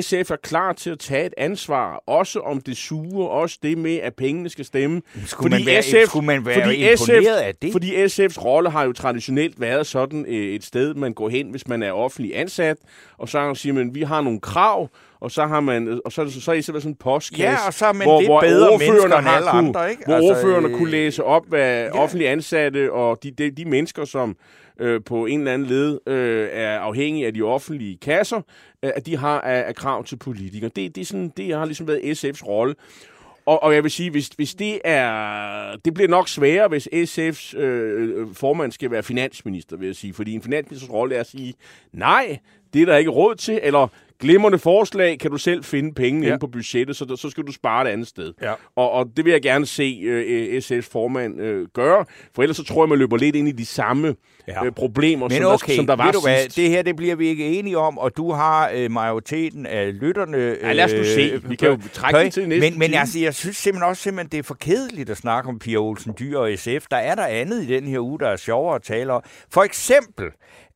C: SF er klar til at tage et ansvar, også om det sure, også det med, at pengene skal stemme.
D: Skulle fordi man være, SF, skulle man være fordi imponeret
C: SF,
D: af det?
C: Fordi SF's rolle har jo traditionelt været sådan øh, et sted, man går hen, hvis man er offentlig ansat, og så siger man, vi har nogle krav, og så har man og så, så, så er det sådan en postkasse,
D: ja, og så er man hvor, lidt hvor bedre mennesker end alle kunne, andre, ikke?
C: Hvor altså, ordførerne øh, kunne læse op, hvad ja. offentlige ansatte og de, de, de mennesker, som øh, på en eller anden led øh, er afhængige af de offentlige kasser, øh, at de har af, af krav til politikere. Det, det, er sådan, det har ligesom været SF's rolle. Og, og jeg vil sige, hvis, hvis det er... Det bliver nok sværere, hvis SF's øh, øh, formand skal være finansminister, vil jeg sige. Fordi en finansministers rolle er at sige, nej, det er der ikke råd til, eller glimrende forslag, kan du selv finde penge
D: Ja.
C: inde på budgettet, så, så skal du spare et andet sted.
D: Ja.
C: Og, og det vil jeg gerne se øh, SF's formand øh, gøre, for ellers så tror jeg, man løber lidt ind i de samme
D: Ja.
C: øh, problemer,
D: Men
C: som,
D: okay,
C: der, som der var
D: du hvad,
C: sidst.
D: det her det bliver vi ikke enige om, og du har øh, majoriteten af lytterne.
C: Ja, lad os nu se. Vi kan jo trække den til næste
D: Men, men altså, jeg synes simpelthen også, simpelthen, det er for kedeligt at snakke om Pia Olsen Dyr og SF. Der er der andet i den her uge, der er sjovere at tale om. For eksempel,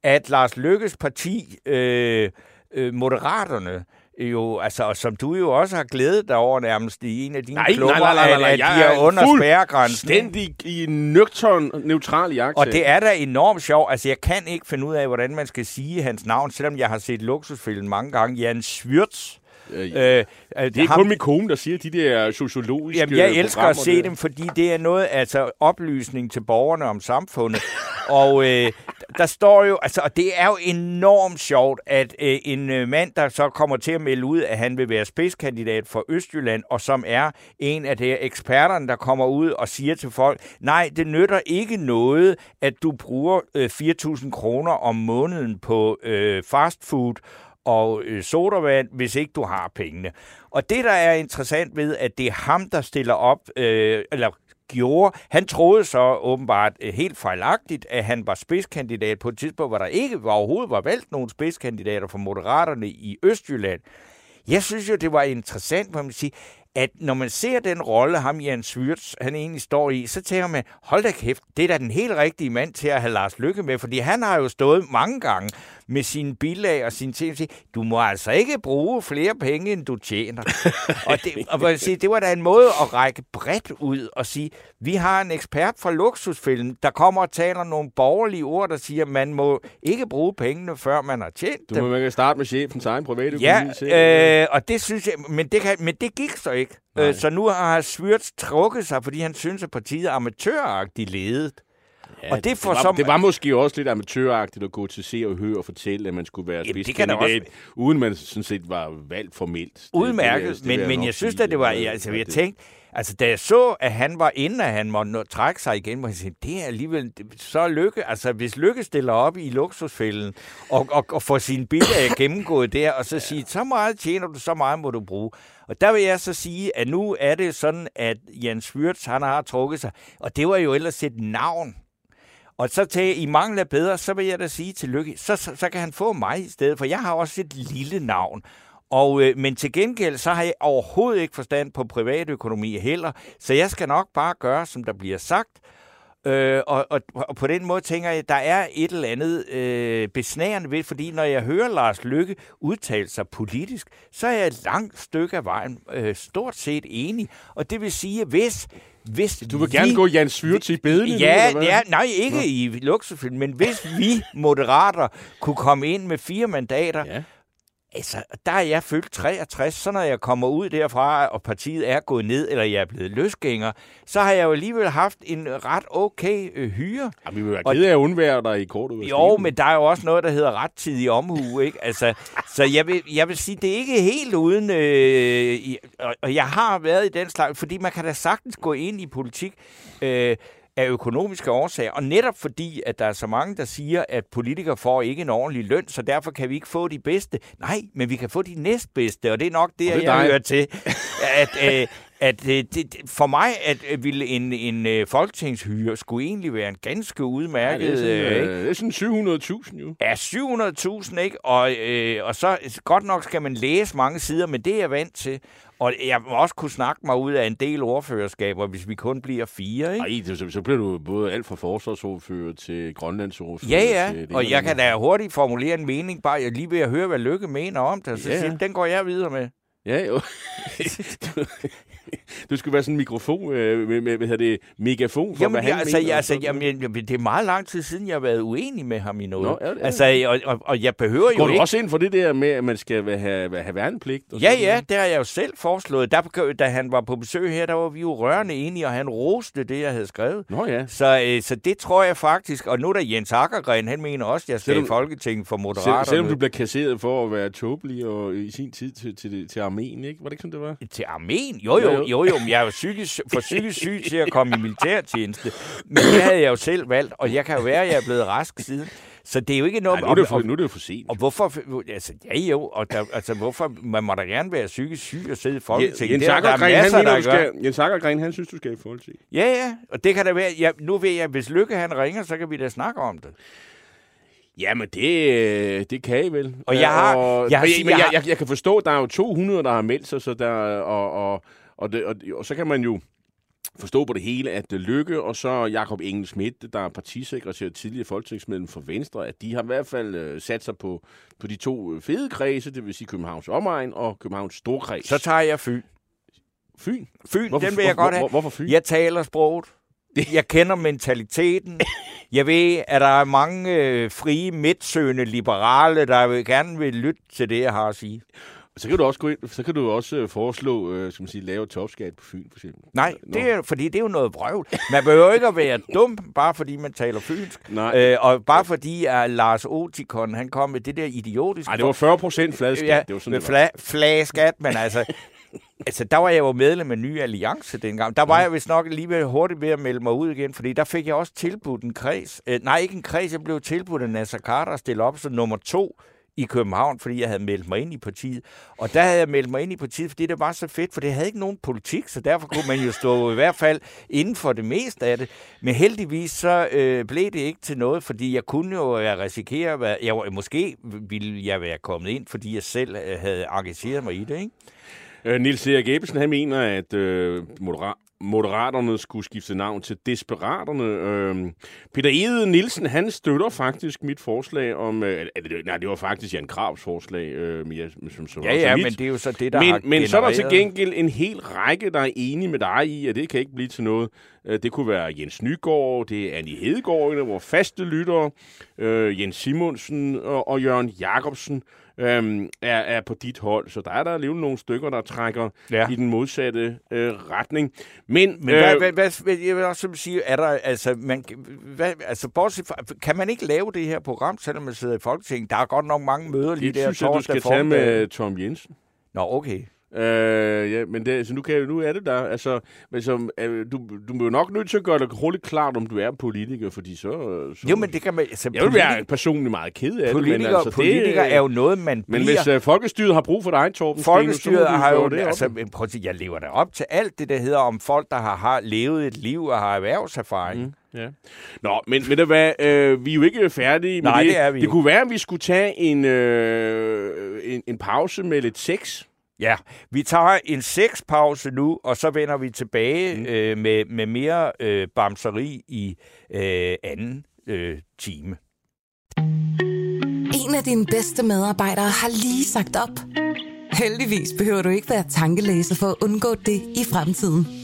D: at Lars Lykkes parti, øh, øh, Moderaterne, jo, altså, og som du jo også har glædet dig over nærmest i en af dine
C: Nej,
D: klubber,
C: nej, nej, nej, nej.
D: at, at de er
C: er
D: under spærregrænsen.
C: Fuldstændig i nøgtern, neutral jagt.
D: Og det er da enormt sjovt. Altså, jeg kan ikke finde ud af, hvordan man skal sige hans navn, selvom jeg har set luksusfilmen mange gange. Jan Schwirtz.
C: Øh,
D: Øh,
C: det er kun min kone, der siger de der sociologiske
D: Jamen, jeg elsker at se
C: der.
D: dem, fordi det er noget, altså oplysning til borgerne om samfundet. og øh, der står jo, altså, og det er jo enormt sjovt, at øh, en øh, mand, der så kommer til at melde ud, at han vil være spidskandidat for Østjylland, og som er en af de eksperterne, der kommer ud og siger til folk, nej, det nytter ikke noget, at du bruger øh, 4.000 kroner om måneden på øh, fast food, og øh, sodavand, hvis ikke du har pengene. Og det, der er interessant ved, at det er ham, der stiller op, øh, eller gjorde, han troede så åbenbart øh, helt fejlagtigt, at han var spidskandidat på et tidspunkt, hvor der ikke var, overhovedet var valgt nogen spidskandidater for Moderaterne i Østjylland. Jeg synes jo, det var interessant, hvor man siger, at når man ser den rolle, ham Jan Svyrts, han egentlig står i, så tænker man, hold da kæft, det er da den helt rigtige mand til at have Lars Lykke med, fordi han har jo stået mange gange med sine bilag og sine ting, du må altså ikke bruge flere penge, end du tjener. og det, og jeg siger, det var da en måde at række bredt ud og sige, vi har en ekspert fra luksusfilm, der kommer og taler nogle borgerlige ord, der siger, man må ikke bruge pengene, før man har tjent
C: Du
D: dem.
C: må man kan starte med chefens egen private
D: Ja,
C: økonomi. selv.
D: øh, og det synes jeg, men det, kan, men det gik så ikke.
C: Nej.
D: Øh, så nu har Svyrts trukket sig, fordi han synes, at partiet er amatøragtigt ledet.
C: Ja,
D: og det får
C: det, var,
D: som-
C: det var måske også lidt amatøragtigt at gå til se og høre og fortælle, at man skulle være
D: det
C: spidskandidat, uden man sådan set var valgt formelt. Det-
D: Udmærket,
C: det- det vil
D: men,
C: jeg
D: men jeg synes at det var, altså jeg
C: det-
D: tænkte, altså da jeg så, at han var inde, at han måtte nå, trække sig igen, hvor jeg tænkte, det er alligevel, så lykke, altså hvis lykke stiller op i luksusfælden, og, og, og får sine biler gennemgået der, og så sige, så meget tjener du, så meget må du bruge. Og der vil jeg så sige, at nu er det sådan, at Jens Wirtz, han har trukket sig, og det var jo ellers et navn, og så til I mangler bedre, så vil jeg da sige til Lykke, så, så, så kan han få mig i stedet, for jeg har også et lille navn. Og, øh, men til gengæld, så har jeg overhovedet ikke forstand på privatøkonomi heller, så jeg skal nok bare gøre, som der bliver sagt. Øh, og, og, og på den måde tænker jeg, at der er et eller andet øh, besnærende ved, fordi når jeg hører Lars Lykke udtale sig politisk, så er jeg et langt stykke af vejen øh, stort set enig. Og det vil sige, at hvis, hvis
C: Du vil gerne
D: vi,
C: gå Jan Svyrts i bedene nu,
D: Ja,
C: hvad?
D: ja, nej, ikke Nå. i luksusfilm, men hvis vi moderater kunne komme ind med fire mandater,
C: Ja.
D: Altså, der er jeg fyldt 63, så når jeg kommer ud derfra, og partiet er gået ned, eller jeg er blevet løsgænger, så har jeg jo alligevel haft en ret okay øh, hyre.
C: Jamen, vi vil være kede af at undvære dig i kort ud af
D: Jo, men der er jo også noget, der hedder rettidig omhu, ikke? Altså, så jeg vil, jeg vil sige, det er ikke helt uden... Øh, og, og jeg har været i den slags, fordi man kan da sagtens gå ind i politik øh, af økonomiske årsager, og netop fordi, at der er så mange, der siger, at politikere får ikke en ordentlig løn, så derfor kan vi ikke få de bedste. Nej, men vi kan få de næstbedste, og det er nok det,
C: Og det er
D: jeg
C: dig.
D: hører til. At, øh, at øh, det, for mig at øh, ville en, en øh, folketingshyre skulle egentlig være en ganske
C: Ja,
D: udmærket...
C: det, er
D: øh,
C: sådan, øh, det er sådan 700.000 jo.
D: Ja, 700.000, ikke? Og, øh, og så godt nok skal man læse mange sider, men det er jeg vant til. Og jeg må også kunne snakke mig ud af en del ordførerskaber, hvis vi kun bliver fire, ikke?
C: Ej, det, så, så bliver du både alt fra forsvarsordfører til grønlandsordfører.
D: Ja,
C: til
D: ja,
C: det
D: og jeg kan da hurtigt formulere en mening, bare jeg lige ved at høre, hvad Lykke mener om det, og så
C: Ja,
D: siger, den går jeg videre med.
C: Ja, jo. du, skulle være sådan en mikrofon, øh, med, med, hvad hedder det, megafon for,
D: Jamen,
C: hvad
D: jeg,
C: han
D: altså,
C: mener.
D: jeg, altså, jamen, jeg, det er meget lang tid siden, jeg har været uenig med ham i noget.
C: Nå, ja, er
D: altså, og, og, og jeg behøver
C: Går
D: jo
C: du
D: ikke...
C: også ind for det der med, at man skal have, have, værnepligt? Og
D: Ja,
C: sådan
D: ja, det har jeg jo selv foreslået. Der, da han var på besøg her, der var vi jo rørende enige, og han roste det, jeg havde skrevet.
C: Nå ja.
D: Så, øh, så det tror jeg faktisk, og nu er der Jens Akkergren, han mener også, at jeg skal
C: Selvom-
D: i Folketinget for Moderaterne.
C: selvom du bliver kasseret for at være tåbelig og i sin tid til, til, til armeen, ikke? Var det ikke sådan, det var?
D: Til armeen? Jo, jo,
C: Jo, jo.
D: men jeg er jo psykisk, for psykisk syg til at komme i militærtjeneste. Men det havde jeg jo selv valgt, og jeg kan jo være, at jeg er blevet rask siden. Så det er jo ikke noget...
C: Nej, nu er det for,
D: og-
C: nu er det jo for sent.
D: Og hvorfor, altså ja jo, og der, altså hvorfor, man må da gerne være psykisk syg og sidde i Folketinget.
C: Jens
D: er
C: Akkergren, han mener, skal, Jens Akkergren, han synes, du skal i Folketinget.
D: Ja, ja, og det kan da være, ja, nu ved jeg, hvis Lykke han ringer, så kan vi da snakke om det.
C: Jamen, det, øh, det kan I vel.
D: Og jeg har-
C: Og,
D: jeg har
C: men,
D: sige-
C: men
D: jeg
C: jeg, jeg, jeg kan forstå, der er jo 200, der har meldt sig, så der, og, og, og, det, og, og så kan man jo forstå på det hele, at øh, Lykke og så Jakob Engel Schmidt, der er partisekretær tidligere folketingsmedlem for Venstre, at de har i hvert fald øh, sat sig på, på de to øh, fede kredse, det vil sige Københavns omegn og Københavns storkreds.
D: Så tager jeg Fyn.
C: Fyn.
D: Fyn,
C: Hvorfor,
D: den vil jeg
C: hvor,
D: godt have.
C: Hvor, hvorfor Fyn?
D: Jeg taler sproget. Jeg kender mentaliteten. Jeg ved, at der er mange øh, frie, midtsøgende liberale, der vil gerne vil lytte til det, jeg har at sige.
C: Så kan du også gå ind, så kan du også øh, foreslå, øh, skal man sige, lave topskat på Fyn, for eksempel.
D: Nej,
C: Nå.
D: det er, fordi det er jo noget vrøvl. Man behøver ikke at være dum, bare fordi man taler fynsk.
C: Nej.
D: Øh, og bare fordi at Lars Otikon, han kom med det der idiotiske...
C: Nej, det var 40 procent fladskab.
D: ja,
C: det var sådan, det var.
D: fla, flageskat, men altså... Altså, der var jeg jo medlem af Ny Alliance dengang. Der var jeg vist nok lige ved hurtigt ved at melde mig ud igen, fordi der fik jeg også tilbudt en kreds. Øh, nej, ikke en kreds, jeg blev tilbudt af Nasser Carter at stille op som nummer to i København, fordi jeg havde meldt mig ind i partiet. Og der havde jeg meldt mig ind i partiet, fordi det var så fedt, for det havde ikke nogen politik, så derfor kunne man jo stå i hvert fald inden for det meste af det. Men heldigvis så øh, blev det ikke til noget, fordi jeg kunne jo øh, risikere, at jeg, måske ville jeg være kommet ind, fordi jeg selv øh, havde engageret mig i det, ikke?
C: Øh, Nils Erik Ebbesen, han mener, at øh, modera- Moderaterne skulle skifte navn til Desperaterne. Øh, Peter Ede Nielsen, han støtter faktisk mit forslag om... Øh, det- nej, det var faktisk Jan Kravs forslag. Øh, mere, som, som
D: Ja, ja,
C: mit.
D: men det er jo så det, der har
C: men, men så er der til gengæld en hel række, der er enige med dig i, at det kan ikke blive til noget. Øh, Det kunne være Jens Nygaard, det er Annie Hedegaard, en af vores faste lyttere, øh, Jens Simonsen og, og Jørgen Jacobsen øhm, er, er på dit hold. Så der er der alligevel nogle stykker, der trækker
D: Ja.
C: i den modsatte øh, retning. Men,
D: Men hvad, hvad, hvad, hvad, jeg vil også sige, er der, altså, man, hvad, altså, bortset fra, kan man ikke lave det her program, selvom man sidder i Folketinget? Der er godt nok mange møder lige
C: det
D: der
C: synes jeg, du skal tage med Tom Jensen.
D: Nå, okay.
C: Øh, ja, men det, altså, nu, kan, jeg- nu er det der. Altså, men så, øh, du, du er jo nok nødt til at gøre det hurtigt klart, om du er politiker, fordi så... så
D: Jo, men det kan man... Altså,
C: jeg vil være personligt meget ked af det,
D: politikere,
C: men altså,
D: politikere
C: det,
D: er jo noget, man
C: Men
D: bliver.
C: hvis uh, folkestyret har brug for dig, Torben
D: Folkestyret
C: du
D: har jo,
C: det
D: altså, men prøv at sige, jeg lever da op til alt det, der hedder om folk, der har, har levet et liv og har erhvervserfaring. Mm.
C: Ja. Nå, men ved du hvad, øh, vi er jo ikke færdige med
D: Nej,
C: det.
D: det er vi
C: det kunne være, at vi skulle tage en, øh, en, en pause med lidt sex.
D: Ja, vi tager en sexpause nu, og så vender vi tilbage mm. øh, med, med mere øh, bamseri i øh, anden øh, time.
A: En af dine bedste medarbejdere har lige sagt op. Heldigvis behøver du ikke være tankelæser for at undgå det i fremtiden.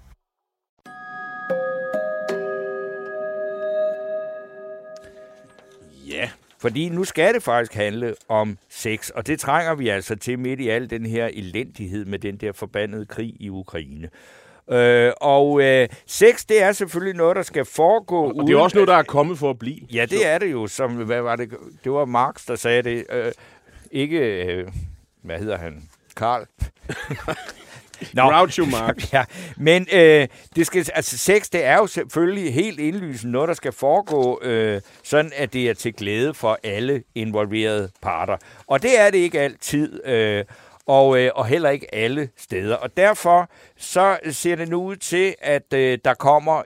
C: Ja.
D: Fordi nu skal det faktisk handle om sex, og det trænger vi altså til midt i al den her elendighed med den der forbandede krig i Ukraine. Øh, og øh, sex, det er selvfølgelig noget, der skal foregå
C: Og det er også noget, der er kommet for at blive.
D: Ja, det er det jo. Som, hvad var det? Det var Marx, der sagde det. Øh, ikke, øh, hvad hedder han? Karl. Nå,
C: Groucho Marx.
D: ja, men øh, det skal, altså sex, det er jo selvfølgelig helt indlysende noget, der skal foregå, øh, sådan at det er til glæde for alle involverede parter. Og det er det ikke altid, øh, og, øh, og heller ikke alle steder. Og derfor så ser det nu ud til, at øh, der kommer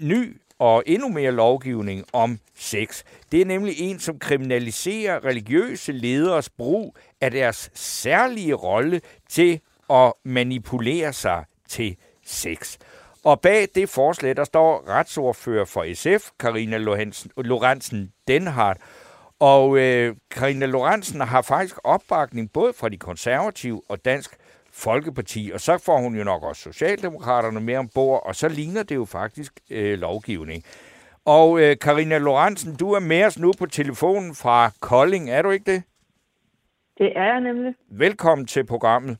D: ny og endnu mere lovgivning om sex. Det er nemlig en, som kriminaliserer religiøse lederes brug af deres særlige rolle til at manipulere sig til sex. Og bag det forslag, der står retsordfører for SF, Karina Lorentzen Denhardt. Og øh, Karina Lorentzen har faktisk opbakning både fra de konservative og Dansk Folkeparti, og så får hun jo nok også Socialdemokraterne med ombord, og så ligner det jo faktisk øh, lovgivning. Og øh, Karina Lorentzen, du er med os nu på telefonen fra Kolding, er du ikke det?
G: Det er jeg nemlig.
D: Velkommen til programmet.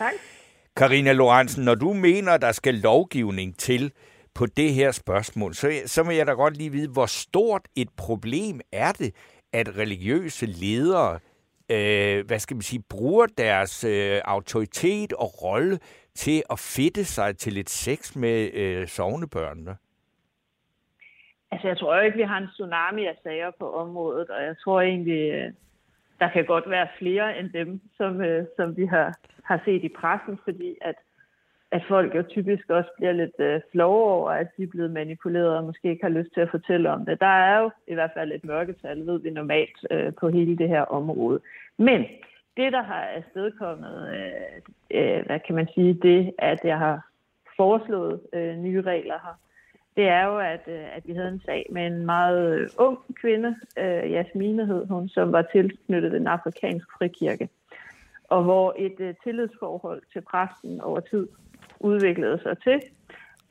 G: Tak.
D: Karina Lorentzen, når du mener, der skal lovgivning til på det her spørgsmål, så, så vil jeg da godt lige vide, hvor stort et problem er det, at religiøse ledere øh, hvad skal man sige, bruger deres øh, autoritet og rolle til at fedte sig til lidt sex med øh, sovnebørnene?
G: Altså, jeg tror ikke, vi har en tsunami af sager på området, og jeg tror egentlig, øh, der kan godt være flere end dem, som, øh, som vi har, har set i pressen, fordi at, at folk jo typisk også bliver lidt øh, flove over, at de er blevet manipuleret og måske ikke har lyst til at fortælle om det. Der er jo i hvert fald et mørketal, ved vi normalt, øh, på hele det her område. Men det, der har afstedkommet, øh, øh, hvad kan man sige, det, at jeg har foreslået øh, nye regler her, det er jo, at, øh, at vi havde en sag med en meget øh, ung kvinde, øh, Jasmine hed hun, som var tilknyttet den afrikanske frikirke. Og hvor et øh, tillidsforhold til præsten over tid udviklede sig til,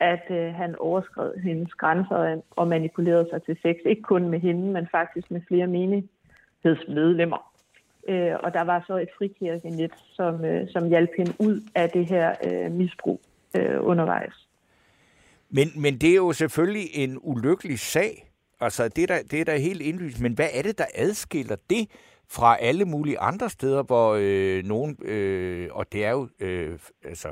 G: at øh, han overskred hendes grænser og manipulerede sig til sex. Ikke kun med hende, men faktisk med flere menighedsmedlemmer. Øh, og der var så et frikirkenet, som, øh, som hjalp hende ud af det her øh, misbrug øh, undervejs.
D: Men, men det er jo selvfølgelig en ulykkelig sag. Altså, det er der, det er da helt indlysende. Men hvad er det, der adskiller det fra alle mulige andre steder, hvor øh, nogen, øh, og det er jo øh, altså,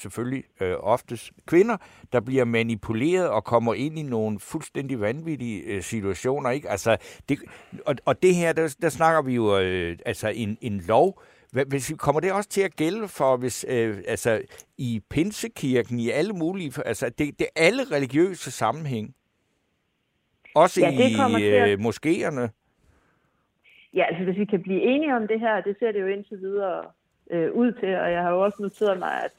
D: selvfølgelig øh, oftest kvinder, der bliver manipuleret og kommer ind i nogle fuldstændig vanvittige øh, situationer. Ikke? Altså, det, og, og det her, der, der snakker vi jo øh, altså en, en lov, hvis, kommer det også til at gælde for, hvis øh, altså, i Pinsekirken, i alle mulige, altså det, det er alle religiøse sammenhæng? Også ja, det i øh, at... moskéerne?
G: Ja, altså hvis vi kan blive enige om det her, det ser det jo indtil videre øh, ud til, og jeg har jo også noteret mig, at,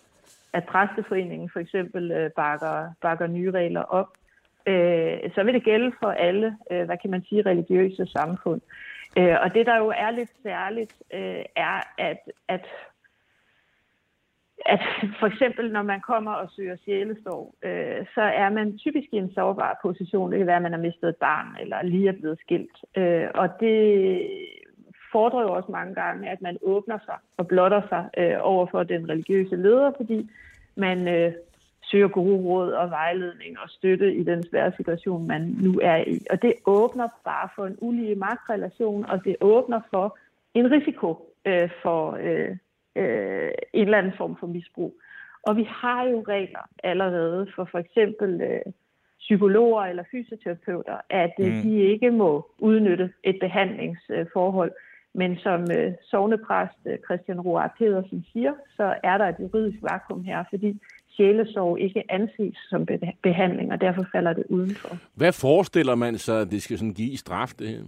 G: at Præsteforeningen for eksempel øh, bakker, bakker nye regler op. Øh, så vil det gælde for alle, øh, hvad kan man sige, religiøse samfund. Øh, og det, der jo er lidt særligt, øh, er, at, at, at for eksempel, når man kommer og søger sjælesorg, øh, så er man typisk i en sårbar position. Det kan være, at man har mistet et barn, eller lige er blevet skilt. Øh, og det fordrer jo også mange gange, at man åbner sig og blotter sig øh, over for den religiøse leder, fordi man øh, søger gode råd og vejledning og støtte i den svære situation, man nu er i. Og det åbner bare for en ulige magtrelation, og det åbner for en risiko øh, for øh, øh, en eller anden form for misbrug. Og vi har jo regler allerede for for eksempel øh, psykologer eller fysioterapeuter, at øh, mm. de ikke må udnytte et behandlingsforhold. Men som øh, sovnepræst øh, Christian Roar Pedersen siger, så er der et juridisk vakuum her, fordi sjælesorg ikke anses som behandling, og derfor falder det udenfor.
C: Hvad forestiller man sig, at det skal sådan give straf, det her?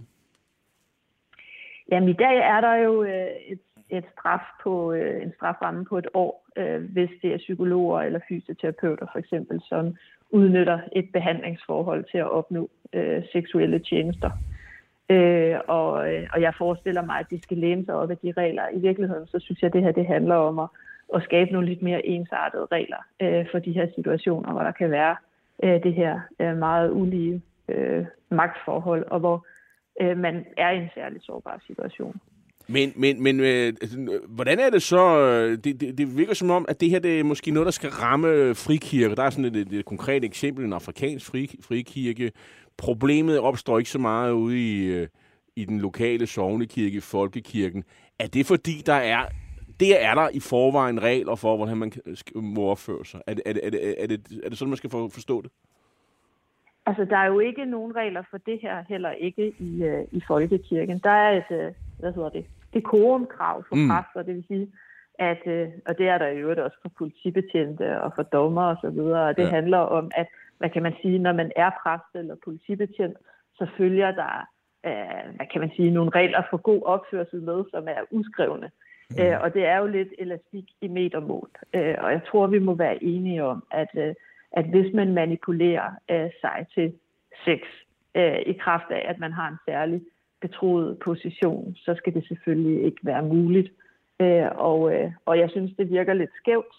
G: Jamen, i dag er der jo øh, et, et straf på, øh, en straframme på et år, øh, hvis det er psykologer eller fysioterapeuter for eksempel, som udnytter et behandlingsforhold til at opnå øh, seksuelle tjenester. Øh, og, og jeg forestiller mig, at de skal læne sig op af de regler. I virkeligheden, så synes jeg, at det her det handler om at at skabe nogle lidt mere ensartede regler øh, for de her situationer, hvor der kan være øh, det her øh, meget ulige øh, magtforhold, og hvor øh, man er i en særlig sårbar situation.
C: Men, men, men øh, altså, hvordan er det så? Øh, det, det, det virker som om, at det her det er måske noget, der skal ramme frikirker. Der er sådan et, et, et konkret eksempel, en afrikansk fri, frikirke. Problemet opstår ikke så meget ude i, øh, i den lokale sovnekirke, folkekirken. Er det fordi, der er det er der i forvejen regler for, hvordan man må opføre sig. Er det, er det, er det, er det, er det sådan, man skal forstå det?
G: Altså, der er jo ikke nogen regler for det her, heller ikke i, uh, i folkekirken. Der er et, uh, hvad hedder det, dekorumkrav for mm. præster, det vil sige, at, uh, og det er der jo også for politibetjente og for dommer og så videre, og det ja. handler om, at, hvad kan man sige, når man er præst eller politibetjent, så følger der, uh, hvad kan man sige, nogle regler for god opførsel med, som er uskrevne. Mm. Øh, og det er jo lidt elastik i metermål. Øh, og jeg tror, vi må være enige om, at, øh, at hvis man manipulerer øh, sig til sex øh, i kraft af, at man har en særlig betroet position, så skal det selvfølgelig ikke være muligt. Øh, og, øh, og jeg synes, det virker lidt skævt,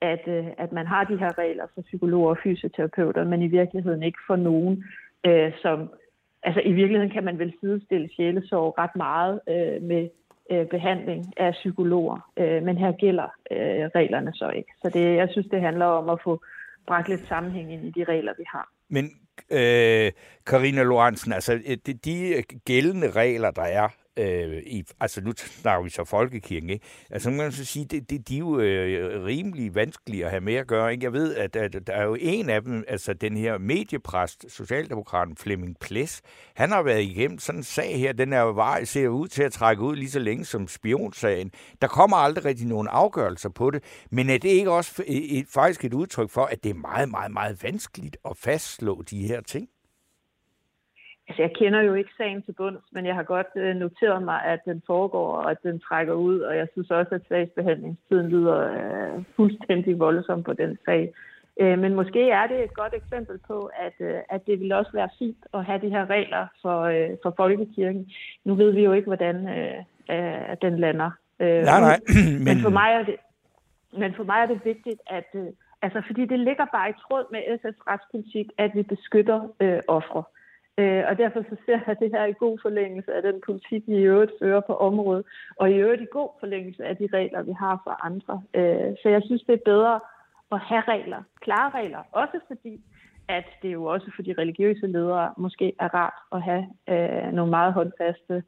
G: at, øh, at man har de her regler for psykologer og fysioterapeuter, men i virkeligheden ikke for nogen, øh, som... Altså i virkeligheden kan man vel sidestille sjælesorg ret meget øh, med øh, behandling af psykologer. Øh, men her gælder øh, reglerne så ikke. Så det, jeg synes, det handler om at få bragt lidt sammenhæng ind i de regler, vi har.
D: Men øh, Lorentzen, altså øh, de, de gældende regler, der er øh, i, altså nu snakker vi så folkekirken, ikke? Altså man kan så sige, det, det, de er jo øh, rimelig vanskelige at have med at gøre, ikke? Jeg ved, at, at der er jo en af dem, altså den her mediepræst, Socialdemokraten Flemming Ples, han har været igennem sådan en sag her, den er jo vej, ser ud til at trække ud lige så længe som spionsagen. Der kommer aldrig rigtig nogen afgørelser på det, men er det ikke også et, et, faktisk et udtryk for, at det er meget, meget, meget vanskeligt at fastslå de her ting?
G: Altså, jeg kender jo ikke sagen til bunds, men jeg har godt øh, noteret mig, at den foregår, og at den trækker ud, og jeg synes også, at sagsbehandlingstiden lyder øh, fuldstændig voldsom på den sag. Øh, men måske er det et godt eksempel på, at, øh, at det vil også være fint at have de her regler for, øh, for folkekirken. Nu ved vi jo ikke, hvordan øh, øh, den lander.
D: Øh, nej, nej.
G: men... men, for mig er det, men for mig er det vigtigt, at... Øh, altså, fordi det ligger bare i tråd med SF's retspolitik, at vi beskytter øh, ofre. Øh, og derfor så ser jeg det her i god forlængelse af den politik, vi i øvrigt fører på området, og i øvrigt i god forlængelse af de regler, vi har for andre. Øh, så jeg synes, det er bedre at have regler, klare regler, også fordi, at det jo også for de religiøse ledere måske er rart at have øh, nogle meget håndfaste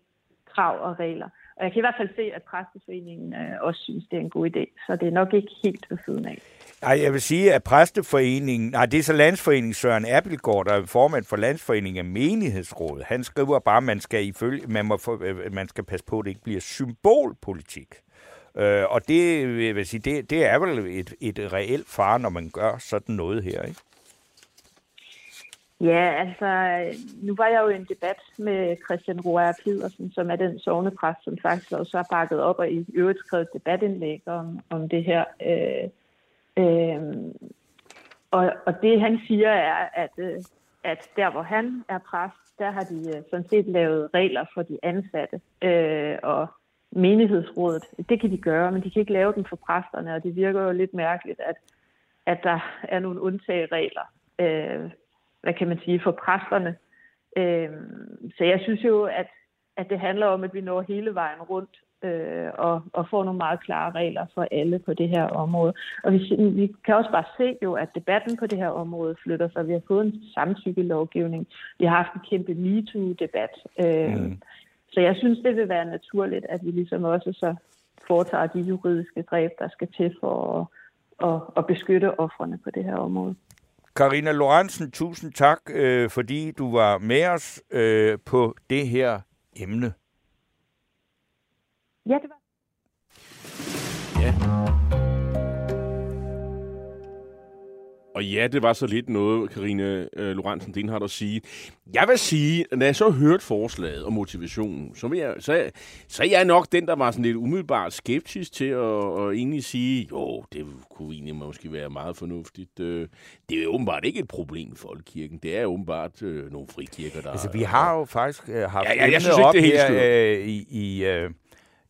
G: krav og regler. Og jeg kan i hvert fald se, at Præsteforeningen øh, også synes, det er en god idé. Så det er nok ikke helt ved siden af.
D: Nej, jeg vil sige, at Præsteforeningen, nej, det er så Landsforeningen Søren Appelgaard, der er formand for Landsforeningen af Menighedsrådet. Han skriver bare, at man skal, ifølge, man, må få, øh, man skal passe på, at det ikke bliver symbolpolitik. Øh, og det, jeg vil sige, det, det er vel et, et reelt far, når man gør sådan noget her, ikke?
G: Ja, altså, nu var jeg jo i en debat med Christian Roer Pedersen, som er den sovnepræst, som faktisk også har bakket op og i øvrigt skrevet debatindlæg om, om det her. Øh, øh, og, og det han siger er, at, øh, at der hvor han er præst, der har de øh, sådan set lavet regler for de ansatte. Øh, og menighedsrådet, det kan de gøre, men de kan ikke lave dem for præsterne, og det virker jo lidt mærkeligt, at, at der er nogle undtageregler. Øh, hvad kan man sige, for præsterne. Øh, så jeg synes jo, at, at det handler om, at vi når hele vejen rundt øh, og, og får nogle meget klare regler for alle på det her område. Og vi, vi kan også bare se jo, at debatten på det her område flytter sig. Vi har fået en samtykkelovgivning. Vi har haft en kæmpe MeToo-debat. Øh, mm. Så jeg synes, det vil være naturligt, at vi ligesom også så foretager de juridiske greb, der skal til for at, at, at beskytte offrene på det her område.
D: Karina Lorentzen, tusind tak, øh, fordi du var med os øh, på det her emne.
G: Ja, det var.
C: Ja. Og ja, det var så lidt noget, Karine øh, Lorentzen Denhardt at sige. Jeg vil sige, når jeg så hørte forslaget og motivationen, så, vil jeg, så, så er jeg nok den, der var sådan lidt umiddelbart skeptisk til at, at egentlig sige, jo, det kunne egentlig måske være meget fornuftigt. Øh, det er jo åbenbart ikke et problem i folkekirken. Det er åbenbart øh, nogle frikirker, der...
D: Altså, vi har jo faktisk øh, haft ja, ja, jeg synes ikke, det er helt her, øh, i... i øh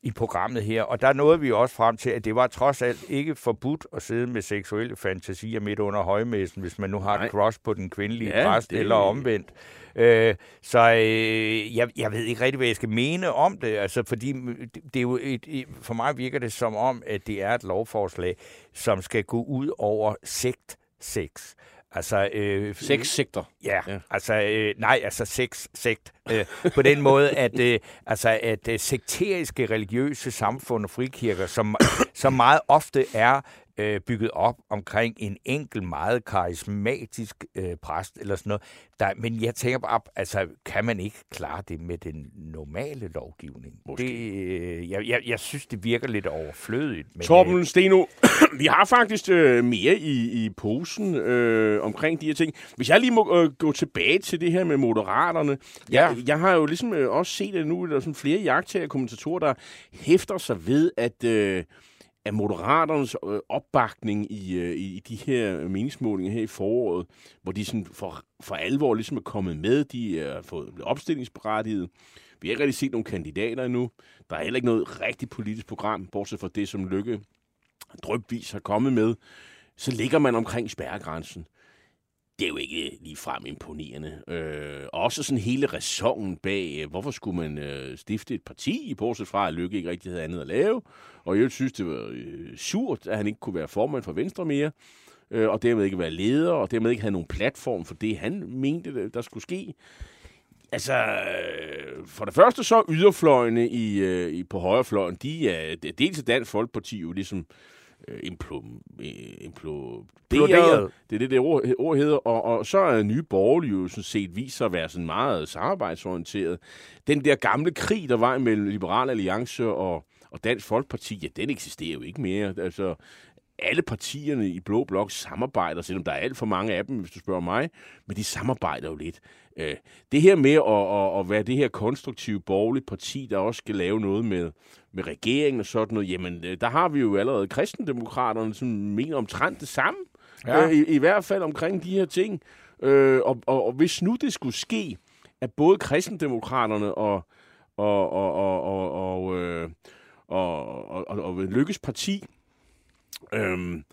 D: i programmet her. Og der nåede vi også frem til, at det var trods alt ikke forbudt at sidde med seksuelle fantasier midt under højmæssen, hvis man nu har Nej. et cross på den kvindelige ja, præst, det... eller omvendt. Øh, så øh, jeg, jeg ved ikke rigtig, hvad jeg skal mene om det, altså, fordi det, er jo et, et, for mig virker det som om, at det er et lovforslag, som skal gå ud over sekt sex.
C: Altså, øh, seks sektor.
D: Ja, ja. altså, øh, nej, altså seks sekt. Øh, på den måde, at, øh, altså, at øh, sekteriske religiøse samfund og frikirker, som, som meget ofte er øh, bygget op omkring en enkelt, meget karismatisk øh, præst eller sådan noget. Der, men jeg tænker bare, altså, kan man ikke klare det med den normale lovgivning? Måske. Det, øh, jeg, jeg, jeg synes, det virker lidt overflødigt.
C: Men, Torben øh, Steno, vi har faktisk øh, mere i, i posen øh, omkring de her ting. Hvis jeg lige må øh, gå tilbage til det her med moderaterne. Ja. Jeg, jeg har jo ligesom øh, også set, at nu er der sådan flere jagttager kommentatorer, der hæfter sig ved, at... Øh, af moderaternes øh, opbakning i, øh, i de her meningsmålinger her i foråret, hvor de sådan for, for alvor ligesom er kommet med, de er fået opstillingsberettiget. Vi har ikke rigtig set nogle kandidater endnu. Der er heller ikke noget rigtigt politisk program, bortset fra det, som Lykke drøbvis har kommet med. Så ligger man omkring spærregrænsen det er jo ikke lige frem imponerende. Øh, også sådan hele ræsonen bag, øh, hvorfor skulle man øh, stifte et parti, bortset fra, at Lykke ikke rigtig havde andet at lave. Og jeg synes, det var øh, surt, at han ikke kunne være formand for Venstre mere, øh, og dermed ikke være leder, og dermed ikke have nogen platform for det, han mente, der skulle ske. Altså, øh, for det første så yderfløjene i, øh, i, på højrefløjen, de er, dels Dansk Folkeparti jo ligesom øh, imploderet. Det er det, det ord, ord hedder. Og, og så er nye borgerlige jo sådan set vist sig at være sådan meget samarbejdsorienteret. Den der gamle krig, der var mellem Liberal Alliance og, og Dansk Folkeparti, ja, den eksisterer jo ikke mere. Altså, alle partierne i Blå Blok samarbejder, selvom der er alt for mange af dem, hvis du spørger mig, men de samarbejder jo lidt. Øh, det her med at, at, at være det her konstruktive borgerlige parti, der også skal lave noget med, med regeringen og sådan noget, jamen øh, der har vi jo allerede kristendemokraterne, som mener omtrent det samme. Ja. Øh, i, I hvert fald omkring de her ting. Øh, og, og, og hvis nu det skulle ske, at både kristendemokraterne og, og, og, og, og, og, øh, og, og, og, og Lykkes parti øhm,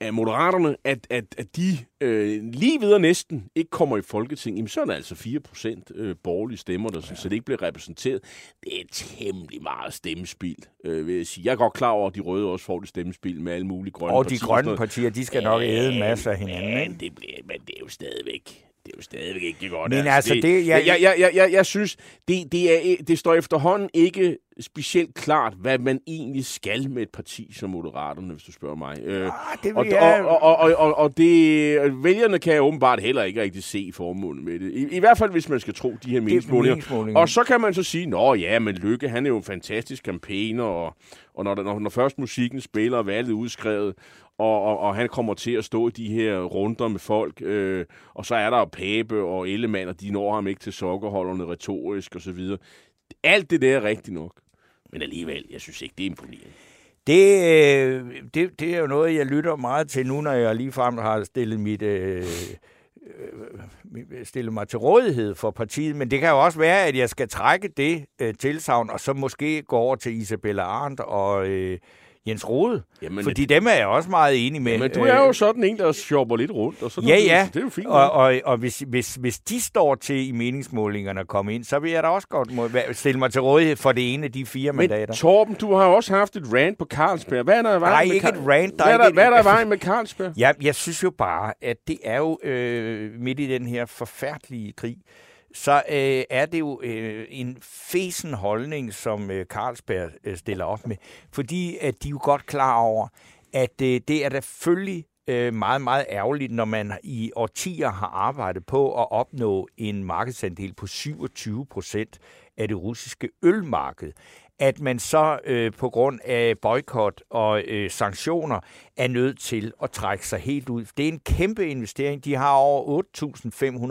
C: af Moderaterne, at, at, at de øh, lige videre næsten ikke kommer i Folketing, jamen så er der altså 4% øh, borgerlige stemmer, der ja. så det ikke bliver repræsenteret. Det er temmelig meget stemmespil, øh, vil jeg sige. Jeg er godt klar over, at de røde også får det stemmespil med alle mulige grønne
D: og
C: partier.
D: Og de grønne partier, de skal nok æde masser af hinanden.
C: Men det, bliver, men det er jo stadigvæk det er jo stadigvæk ikke godt.
D: Men altså, altså det, det
C: jeg, jeg, jeg, jeg, jeg, jeg synes, det, det, er, det står efterhånden ikke specielt klart, hvad man egentlig skal med et parti som Moderaterne, hvis du spørger mig.
D: Øh, ja, det
C: og,
D: jeg...
C: og, og, og, og, og det, vælgerne kan åbenbart heller ikke rigtig se formålet med det. I, I hvert fald, hvis man skal tro de her meningsmålinger. Og så kan man så sige, nå ja, men Lykke, han er jo en fantastisk kampagner, og, og når, når, når først musikken spiller, og valget udskrevet, og, og, og han kommer til at stå i de her runder med folk, øh, og så er der Pape og Ellemann, og de når ham ikke til sokkerholderne retorisk osv. Alt det der er rigtigt nok. Men alligevel, jeg synes ikke, det er imponerende.
D: Det, øh, det, det er jo noget, jeg lytter meget til nu, når jeg ligefrem har stillet mit... Øh, øh, øh stille mig til rådighed for partiet, men det kan jo også være, at jeg skal trække det øh, tilsavn, og så måske gå over til Isabella Arndt og øh, Jens Rode. Jamen, fordi det... dem er jeg også meget enig med.
C: Men du er jo sådan en, der shopper lidt rundt. Og så
D: ja,
C: det,
D: ja.
C: Det er jo fint.
D: Og, og, og hvis, hvis, hvis de står til i meningsmålingerne at komme ind, så vil jeg da også godt må, stille mig til rådighed for det ene af de fire
C: Men,
D: mandater.
C: Torben, du har jo også haft et rant på Carlsberg. Hvad er der i
D: Nej,
C: med
D: ikke et rant.
C: Der hvad, er der, hvad er der i vejen med Carlsberg?
D: Ja, jeg synes jo bare, at det er jo øh, midt i den her forfærdelige krig, så øh, er det jo øh, en fesen holdning, som øh, Carlsberg øh, stiller op med. Fordi at de er jo godt klar over, at øh, det er da selvfølgelig øh, meget, meget ærgerligt, når man i årtier har arbejdet på at opnå en markedsandel på 27 procent af det russiske ølmarked at man så øh, på grund af boykot og øh, sanktioner er nødt til at trække sig helt ud. Det er en kæmpe investering. De har over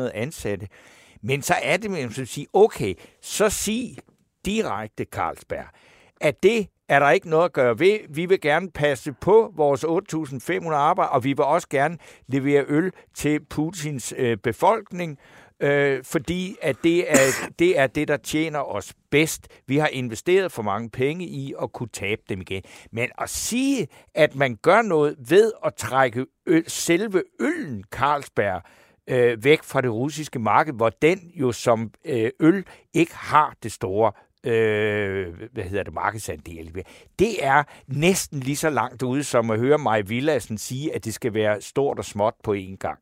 D: 8.500 ansatte. Men så er det, man skal sige, okay, så sig direkte, Carlsberg, at det er der ikke noget at gøre ved. Vi vil gerne passe på vores 8.500 arbejde, og vi vil også gerne levere øl til Putins øh, befolkning, øh, fordi at det er, det er det, der tjener os bedst. Vi har investeret for mange penge i at kunne tabe dem igen. Men at sige, at man gør noget ved at trække øl, selve øllen Carlsberg øh, Øh, væk fra det russiske marked, hvor den jo som øh, øl ikke har det store øh, hvad hedder det, markedsandel. Det er næsten lige så langt ude, som at høre mig Villassen sige, at det skal være stort og småt på én gang.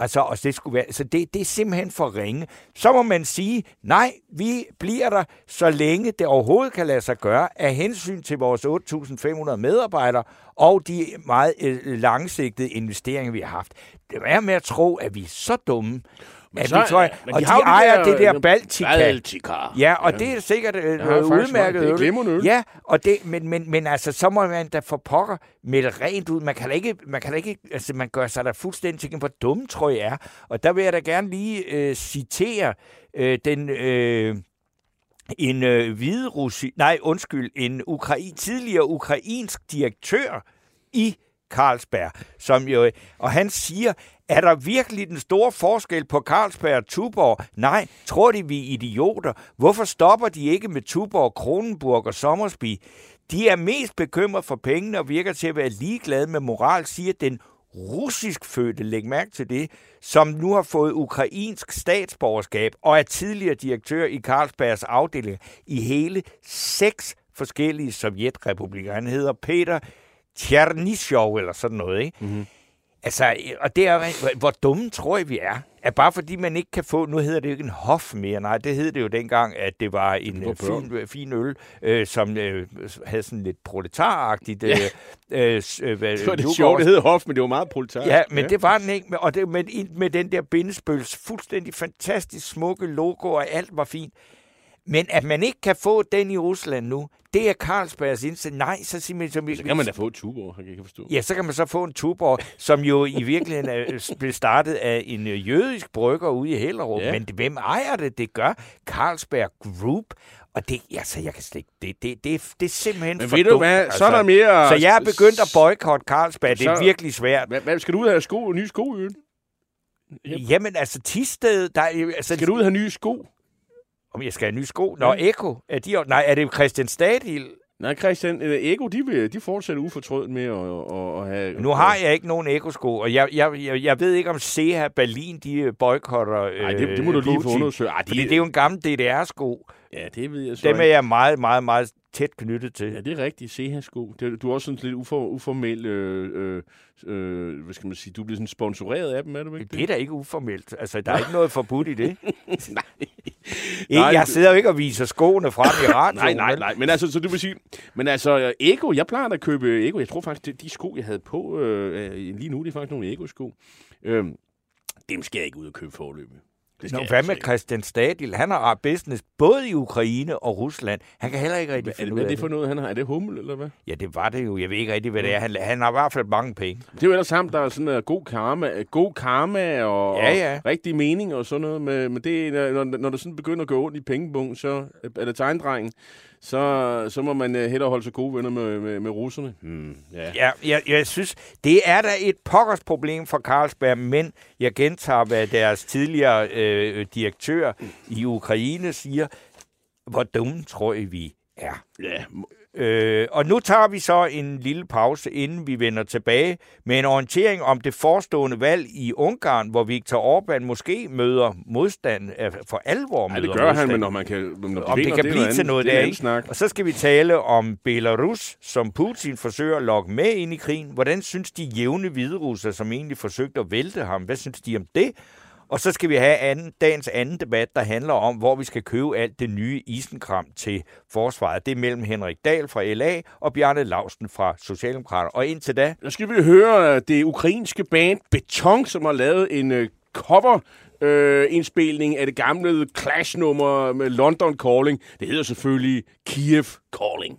D: Altså, og det, skulle være, så det, det er simpelthen for ringe. Så må man sige, nej, vi bliver der, så længe det overhovedet kan lade sig gøre, af hensyn til vores 8.500 medarbejdere og de meget øh, langsigtede investeringer, vi har haft. Det er med at tro, at vi er så dumme, men så, tror jeg, men og de, de ejer der, det der Baltica.
C: Baltica.
D: Ja, og ja. det er sikkert øh, noget udmærket
C: øl. Det er øl.
D: Ja, og det, men, men, men altså, så må man da for pokker melde rent ud. Man kan da ikke, man kan da ikke, altså man gør sig da fuldstændig til, hvor dumme tror jeg er. Og der vil jeg da gerne lige øh, citere øh, den... Øh, en øh, hviderussi, nej undskyld, en Ukra- tidligere ukrainsk direktør i Carlsberg, som jo, og han siger, er der virkelig den store forskel på Carlsberg og Tuborg? Nej, tror de, vi er idioter? Hvorfor stopper de ikke med Tuborg, Kronenburg og Sommersby? De er mest bekymret for pengene og virker til at være ligeglade med moral, siger den russisk fødte, læg mærke til det, som nu har fået ukrainsk statsborgerskab og er tidligere direktør i Carlsbergs afdeling i hele seks forskellige sovjetrepublikker. Han hedder Peter Tjernishov eller sådan noget, ikke? Mm-hmm. Altså, og det er, hvor dumme tror jeg, vi er. At bare fordi man ikke kan få, nu hedder det jo ikke en hof mere, nej, det hed det jo dengang, at det var en det var fin, øh, fin øl, øh, som øh, havde sådan lidt proletaragtigt. Øh,
C: øh, øh, det var det sjovt, det hed hof, men det var meget proletar.
D: Ja, men ja. det var den ikke, og det, med, med den der bindespøls fuldstændig fantastisk smukke logo, og alt var fint. Men at man ikke kan få den i Rusland nu, det er Carlsbergs indsigt. Nej, så siger man...
C: Så, så kan man da få et Tuborg, kan jeg forstå.
D: Ja, så kan man så få en Tuborg, som jo i virkeligheden er, blev startet af en øh, jødisk brygger ude i Hellerup. Ja. Men det, hvem ejer det? Det gør Carlsberg Group. Og det, altså, jeg kan slet ikke, det, det, det, det er simpelthen
C: Men
D: for
C: ved du
D: dumt,
C: hvad,
D: altså.
C: så er der mere...
D: Så jeg er begyndt at boykotte Carlsberg. Det er virkelig svært.
C: Hvad, hvad, skal du ud og have sko, nye sko?
D: Jamen, altså, Tisted, der er altså,
C: Skal du ud og have nye sko?
D: Om jeg skal have nye sko. Nå, Eko, er de, nej, er det Christian Stadil?
C: Nej, Christian, øh, Ego, de, vil, de fortsætter ufortrødt med at, at, at have...
D: Nu har jeg ikke nogen Eko-sko, og jeg, jeg, jeg, jeg ved ikke, om CH Berlin, de boykotter
C: Nej, det, det må du lige få undersøgt. Ej, de,
D: Fordi det er jo en gammel DDR-sko.
C: Ja, det ved jeg så
D: Dem er jeg meget, meget, meget tæt knyttet til.
C: Ja, det er rigtigt. CH-sko. Det, du er også sådan lidt ufor, uformel... Øh, øh, øh, hvad skal man sige? Du bliver sådan sponsoreret af dem, er du ikke
D: Det er da ikke uformelt. Altså, der er ikke noget forbudt i det.
C: Nej.
D: Jeg
C: du-
D: sidder jo ikke og viser skoene frem i radioen.
C: Nej, nej, nej. Men altså, så det vil sige... Men altså, Ego, jeg plejer at købe Ego. Jeg tror faktisk, det, de sko, jeg havde på øh, øh, lige nu, det er faktisk nogle Ego-sko. Øh, dem skal jeg ikke ud og købe forløbet. Det
D: Nå, hvad med. Christian Stadil? Han har business både i Ukraine og Rusland. Han kan heller ikke rigtig
C: Hvad, er,
D: finde
C: det,
D: ud
C: hvad er
D: af
C: det for noget, han har? Er det hummel, eller hvad?
D: Ja, det var det jo. Jeg ved ikke rigtig, hvad det er. Han, han har i hvert fald mange penge.
C: Det er jo ellers ham, der er sådan uh, god karma, god karma og,
D: Ja, ja.
C: og rigtig mening og sådan noget. Men, men det, når, når det sådan begynder at gå ondt i pengebungen, så er det tegndrengen, så, så må man uh, hellere holde sig gode venner med, med, med russerne. Hmm, ja.
D: Ja, jeg, jeg synes, det er da et pokkers problem for Carlsberg, men jeg gentager, hvad deres tidligere øh, direktør i Ukraine siger. Hvor dumme tror I, vi er?
C: ja.
D: Øh, og nu tager vi så en lille pause, inden vi vender tilbage med en orientering om det forestående valg i Ungarn, hvor Viktor Orbán måske møder modstand, for alvor møder
C: det gør han, men når man kan... Når
D: om det kan
C: er
D: blive til
C: andet-
D: noget
C: det er
D: ikke?
C: snak.
D: Og så skal vi tale om Belarus, som Putin forsøger at lokke med ind i krigen. Hvordan synes de jævne hviderusser, som egentlig forsøgte at vælte ham, hvad synes de om det? Og så skal vi have anden, dagens anden debat, der handler om, hvor vi skal købe alt det nye isenkram til forsvaret. Det er mellem Henrik Dahl fra LA og Bjarne Lausten fra Socialdemokraterne. Og indtil da,
C: Nu skal vi høre øh, det ukrainske band Beton, som har lavet en øh, cover øh, indspilning af det gamle Clash-nummer med London Calling. Det hedder selvfølgelig Kiev calling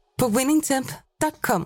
A: på winningtemp.com.